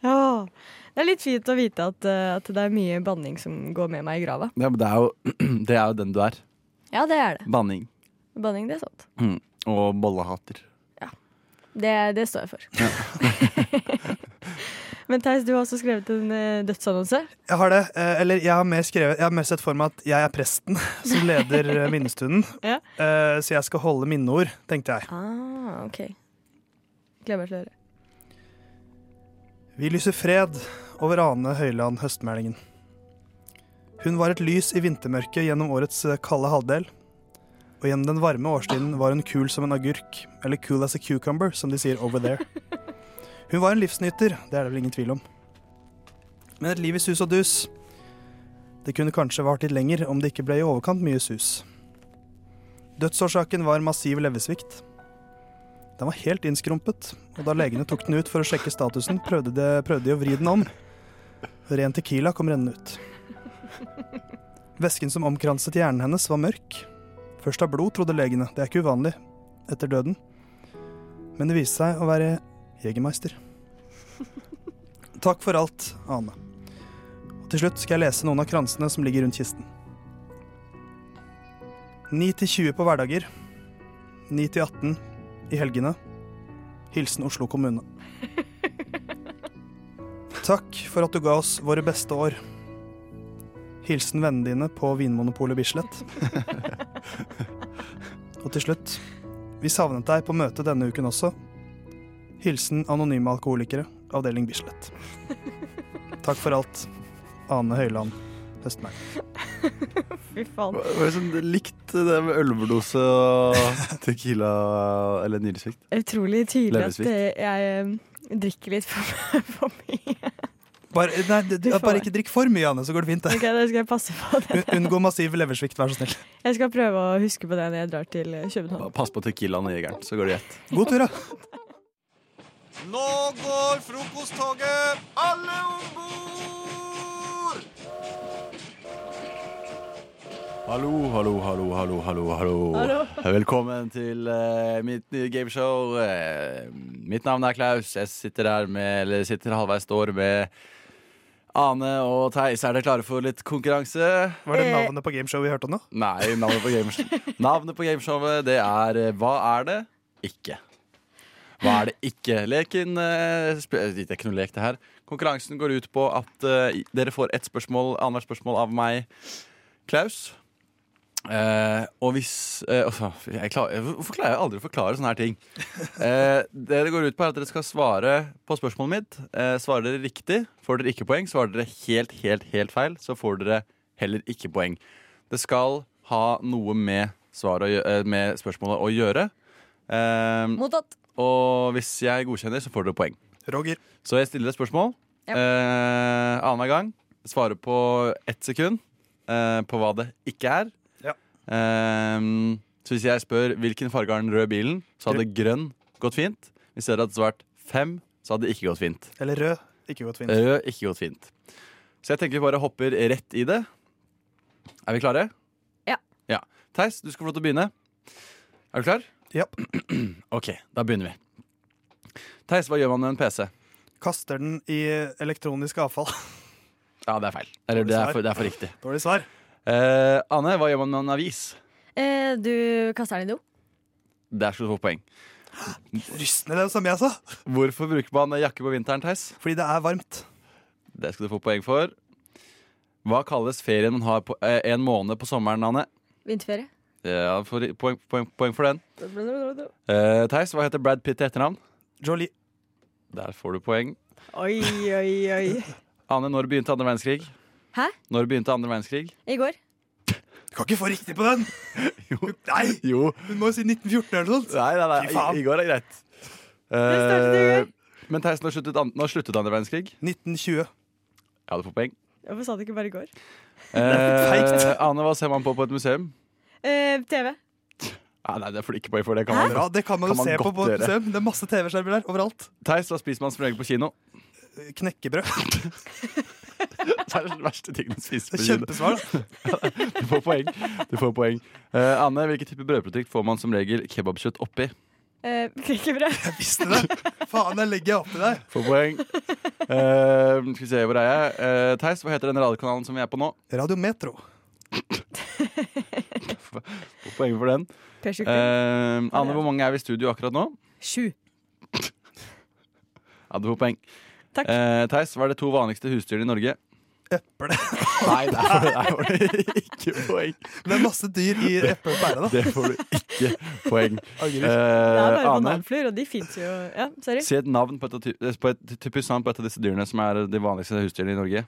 ja. Det er litt fint å vite at, eh, at det er mye banning som går med meg i grava. Ja, men det er, jo, det er jo den du er. Ja, det er det. Banning. Banning, det er sant. Mm. Og bollehater. Det, det står jeg for. Men Theis, du har også skrevet en eh, dødsannonse. Jeg har det. eh, Eller jeg har skrevet Jeg har mer sett for meg at jeg er presten som leder eh, minnestunden. Ja. Så jeg skal holde minneord, tenkte jeg. Ah, ok. Gleder meg til å høre. Vi lyser fred over Ane Høyland Høstmælingen. Hun var et lys i vintermørket gjennom årets kalde halvdel. Og gjennom den varme årstiden var hun kul som en agurk, eller cool as a cucumber, som de sier over there. Hun var en livsnyter, det er det vel ingen tvil om. Men et liv i sus og dus Det kunne kanskje vart litt lenger om det ikke ble i overkant mye sus. Dødsårsaken var massiv leversvikt. Den var helt innskrumpet, og da legene tok den ut for å sjekke statusen, prøvde de, prøvde de å vri den om. Ren tequila kom rennende ut. Væsken som omkranset hjernen hennes, var mørk. Først av blod, trodde legene. Det er ikke uvanlig etter døden. Men det viste seg å være Jegermeister. Takk for alt, Ane. Og til slutt skal jeg lese noen av kransene som ligger rundt kisten. 9 til 20 på hverdager. 9 til 18 i helgene. Hilsen Oslo kommune. Takk for at du ga oss våre beste år. Hilsen vennene dine på Vinmonopolet Bislett. Og til slutt, vi savnet deg på møtet denne uken også. Hilsen anonyme alkoholikere, avdeling Bislett. Takk for alt, Ane Høyland Høstmæl. Fy faen. Sånn likt det med ølverdose og tequila eller nyresvikt? Utrolig tydelig at eh, jeg eh, drikker litt for, for mye. Bare, nei, du, bare ikke drikk for mye, Anne, så går det fint. Okay, det. Skal jeg passe på det. Unngå massiv leversvikt, vær så snill. Jeg skal prøve å huske på det når jeg drar til eh, København. Pass på tequilaen og jegeren, så går det greit. God tur, da. Nå går frokosttoget! Alle om bord! Hallo, hallo, hallo, hallo, hallo, hallo. Hallo. Velkommen til eh, mitt nye gameshow. Eh, mitt navn er Klaus. Jeg sitter der med, eller sitter halvveis står med Ane og Theis. Er dere klare for litt konkurranse? Var det navnet på gameshowet vi hørte nå? Nei, navnet på, gameshow. navnet på gameshowet det er eh, Hva er det ikke? Hva er det ikke? Leken eh, Det er ikke noe lek, det her. Konkurransen går ut på at eh, dere får ett spørsmål, annethvert spørsmål av meg, Klaus. Eh, og hvis eh, jeg klarer, Hvorfor klarer jeg aldri å forklare sånne her ting? Eh, det det går ut på, er at dere skal svare på spørsmålet mitt. Eh, svarer dere riktig, får dere ikke poeng. Svarer dere helt, helt, helt feil, så får dere heller ikke poeng. Det skal ha noe med, svaret eh, med spørsmålet å gjøre. Eh, Mottatt. Og hvis jeg godkjenner, så får dere poeng. Roger. Så jeg stiller et spørsmål Ja. eh, annenhver gang. Svarer på ett sekund eh, på hva det ikke er. Ja. Eh, Så hvis jeg spør hvilken farge har den røde bilen, så hadde grønn gått fint. Hvis dere hadde svart fem, så hadde det ikke gått fint. Eller rød. Ikke gått fint. Rød, ikke gått fint. Så jeg tenker vi bare hopper rett i det. Er vi klare? Ja. ja. Theis, du skal få lov til å begynne. Er du klar? Ja. OK, da begynner vi. Theis, hva gjør man med en PC? Kaster den i elektronisk avfall. Ja, det er feil. Eller det er for, det er for riktig. Dårlig svar. Eh, Anne, hva gjør man med en avis? Eh, du kaster den i do. Der skal du få poeng. Rystende, det som jeg sa. Hvorfor bruker man jakke på vinteren, Theis? Fordi det er varmt. Det skal du få poeng for. Hva kalles ferien man har på, eh, en måned på sommeren, Anne? Vinterferie. Ja, for, poeng, poeng, poeng for den. Uh, Theis, hva heter Brad Pitt til etternavn? Jolie. Der får du poeng. Oi, oi, oi. Anne, når begynte andre verdenskrig? Hæ? Når begynte andre verdenskrig? I går. Du kan ikke få riktig på den! Nei! Jo. Hun må jo si 1914 eller noe sånt. Nei, nei, nei. I, I går er greit. Eh, men Theis, når sluttet, an- når sluttet andre verdenskrig? 1920. Ja, du får poeng. Hvorfor sa du ikke bare i går? Uh, Ane, hva ser man på på et museum? Eh, TV. Ah, nei, det får du ikke poeng for. Det kan man, ja, det kan man jo se på på et museum. Det er masse TV-skjermer der overalt. Theis, hva spiser man som regel på kino? Knekkebrød. Det er den verste tingen å spise på kino. kjempesvar, da. Du får poeng. Du får poeng. Eh, Anne, hvilken type brødprodukt får man som regel kebabkjøtt oppi? Eh, Knekkebrød. Jeg visste det! Faen, jeg legger oppi der. Får poeng. Uh, skal vi se, hvor er jeg? Uh, Theis, hva heter den radiokanalen som vi er på nå? Radio Metro. Får poeng for den. Eh, Anne, hvor mange er vi i studio akkurat nå? Sju. Ja, du får poeng. Takk. Eh, Theis, hva er det to vanligste husdyrene i Norge? Eple. Nei, der får du, der får du ikke poeng. Er masse dyr i eple og pære, da. Det får du ikke poeng. Angrer. Det er bare Eh, Ane, bananfluer, og de fins jo Ja, sorry. si et navn på et, eh, på et typisk navn på et av disse dyrene som er de vanligste husdyrene i Norge.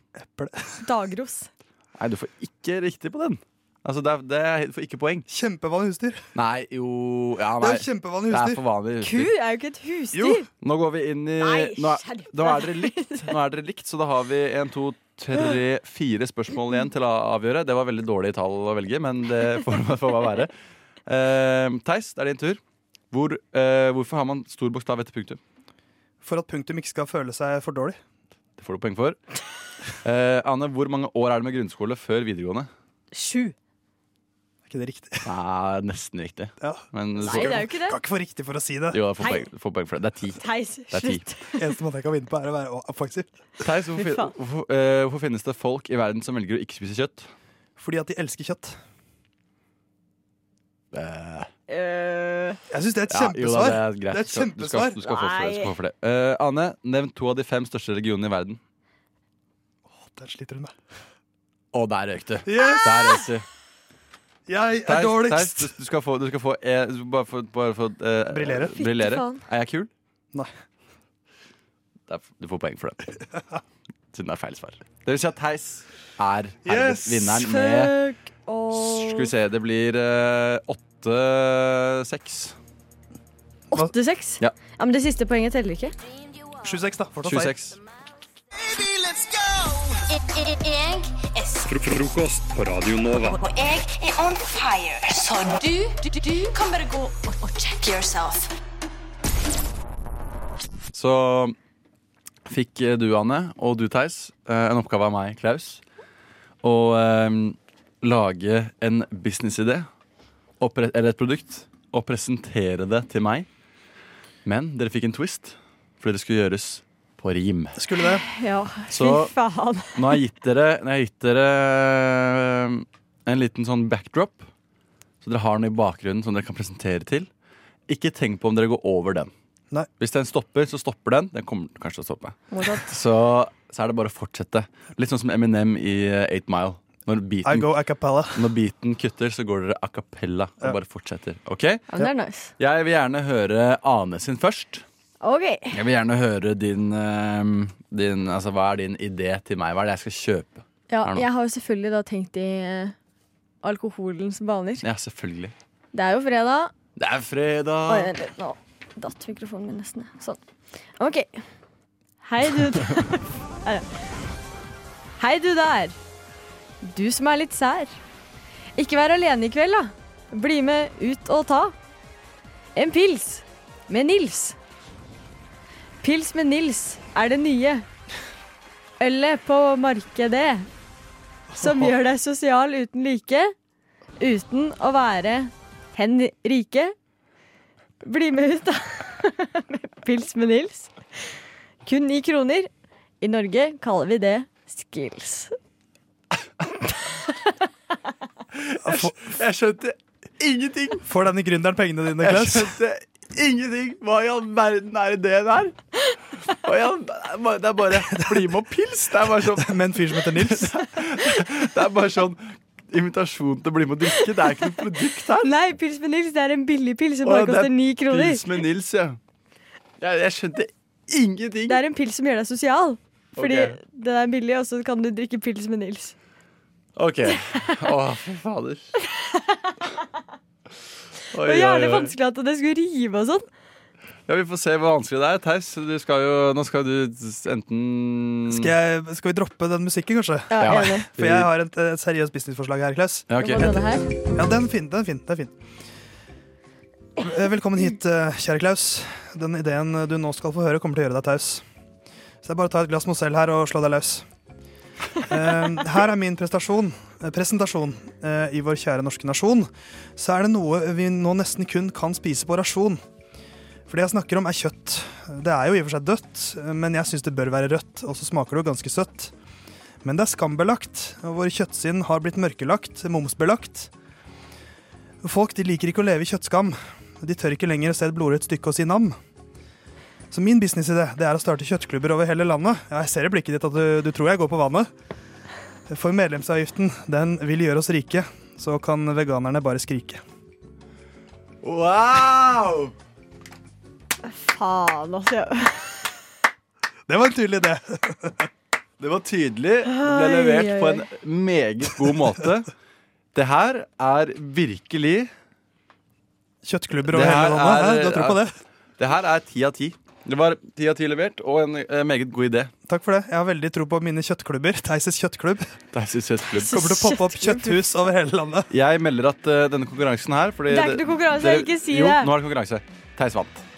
Dagros. Nei, du får ikke riktig på den. Altså, det er, det er, ikke poeng. Kjempevanlig husdyr. Nei, jo ja, Det er kjempevanlig Det er for vanlig Ku er jo ikke et husdyr. Jo. Nå går vi inn i Nei, nå, er, nå er dere likt, Nå er dere likt, så da har vi en, to, tre, fire spørsmål igjen til å avgjøre. Det var veldig dårlig tall å velge, men det får, får bare være. Uh, Theis, det er din tur. Hvor, uh, hvorfor har man stor bokstav etter punktum? For at punktum ikke skal føle seg for dårlig. Det får du poeng for. Uh, Anne, hvor mange år er det med grunnskole før videregående? Sju. Er ikke det riktig? Nei, nesten riktig. Ja. Men, Nei, det er jo ikke det. Kan ikke få riktig for å si det. Jo, jeg får poeng, for det. Det er ti. Theis, Det er ti. Eneste måte jeg kan vinne på, er å være offensiv. Theis, hvorfor, hvorfor, uh, hvorfor finnes det folk i verden som velger å ikke spise kjøtt? Fordi at de elsker kjøtt. Eh, Eh, Jeg syns det er et ja, jo da, kjempesvar. det er. Det er et Du Du skal, kjempesvar. du skal få for det. Du skal få for det. Eh, Ane, nevn to av de fem største regionene i verden. Å, der sliter hun med. Å, der røyk du. Yes! Der røyk du. Jeg er Theis, Theis, dårligst. du, du skal få, du skal få eh, du skal Bare få, bare få eh, Briljere. briljere. faen. Er jeg kul? Nei. Det er, du får poeng for det. Siden det er feil svar. Det vil si at Theis er herved Yes! vinneren med Fuck Skal vi se, det blir eh, åtte-seks. 8-6? Ja. ja, men det siste poenget teller ikke. 7-6, da. Fortsatt feil. 26. Jeg er Frokost på Radio Nova. og jeg er on fire. Så du, du, du kan bare gå og, og check yourself. Så fikk du, Anne, og du, Theis, eh, en oppgave av meg, Klaus, å eh, lage en businessidé, eller et produkt, og presentere det til meg. Men dere fikk en twist, fordi det skulle gjøres på rim. Skulle det. Ja, fy Så- faen. Nå har jeg gitt dere, jeg gitt dere eh, en liten sånn backdrop, så dere har den i bakgrunnen som dere kan presentere til. Ikke tenk på om dere går over den. Nei. Hvis den stopper, så stopper den. Den kommer kanskje til å stoppe. Så, så er det bare å fortsette. Litt sånn som Eminem i eh, Eight Mile. Når I beaten, go a cappella. når beaten kutter, så går dere a cappella og Ja. bare fortsetter. Ok? Ja. Jeg vil gjerne høre Ane sin først. OK. Jeg vil gjerne høre din, eh, din Altså, hva er din idé til meg? Hva er det jeg skal kjøpe? Ja, jeg har jo selvfølgelig da tenkt i eh, alkoholens baner. Ja, selvfølgelig. Det er jo fredag. Det er fredag! Oi, litt, nå datt mikrofonen min nesten. Sånn. OK. Hei, du der. Hei, du der. Du som er litt sær. Ikke vær alene i kveld, da. Bli med ut og ta. En pils med Nils. Pils med Nils er det nye. Ølet på markedet som gjør deg sosial uten like, uten å være hen rike. Bli med ut, da. med Pils med Nils. Kun ni kroner. I Norge kaller vi det skills. Jeg skjønte ingenting. Får denne gründeren pengene dine, Jeg skjønte ingenting. Hva i all verden er det der? Hva i Det er bare bli med og pils. Det er bare sånn Med en fyr som heter Nils? Det er bare sånn invitasjon til å bli med og drikke. Det er ikke noe produkt her. Nei, Pils med Nils det er en billig pils som bare er koster ni kroner. Pils med Nils, ja. Jeg, jeg skjønte ingenting. Det er en pils som gjør deg sosial. Fordi okay. den er billig, og så kan du drikke pils med Nils. OK. Å, fy fader. Det var jævlig vanskelig at det skulle rive og sånn. Ja, Vi får se hvor vanskelig det er. Theis, du skal jo, nå skal du enten Skal, jeg, skal vi droppe den musikken, kanskje? Ja, jeg er enig. For jeg har et, et seriøst businessforslag her, Klaus. Ja, okay. den, her? Ja, den er fin. Den er fin. Den er fin. Eh, Velkommen hit, eh, kjære Klaus. Den ideen du nå skal få høre, kommer til å gjøre deg taus. Så det er bare å ta et glass Mozell her og slå deg løs. Eh, her er min prestasjon, presentasjon eh, i vår kjære norske nasjon. Så er det noe vi nå nesten kun kan spise på rasjon. For det jeg snakker om, er kjøtt. Det er jo i og for seg dødt, men jeg syns det bør være rødt, og så smaker det jo ganske søtt. Men det er skambelagt, og vår kjøttsinn har blitt mørkelagt, momsbelagt. Folk de liker ikke å leve i kjøttskam. De tør ikke lenger å se et blodrødt stykke og si nam. Så min businessidé det er å starte kjøttklubber over hele landet. Jeg ser i blikket ditt at du, du tror jeg går på vannet. For medlemsavgiften, den vil gjøre oss rike. Så kan veganerne bare skrike. Wow! Faen, altså. Det var en tydelig idé. Det var tydelig. Det ble levert oi, på en meget god måte. Det her er virkelig Kjøttklubber over hele landet. Hæ? Du har tro på det? Det her er ti av ti. Det var ti av ti levert, og en eh, meget god idé. Takk for det. Jeg har veldig tro på mine kjøttklubber. Theises kjøttklubb. Theises kjøttklubb. Kommer til å poppe opp kjøtthus over hele landet. Jeg melder at eh, denne konkurransen her fordi Det er ikke noe konkurranse, ikke si jo, det. nå er det konkurranse. Theis vant.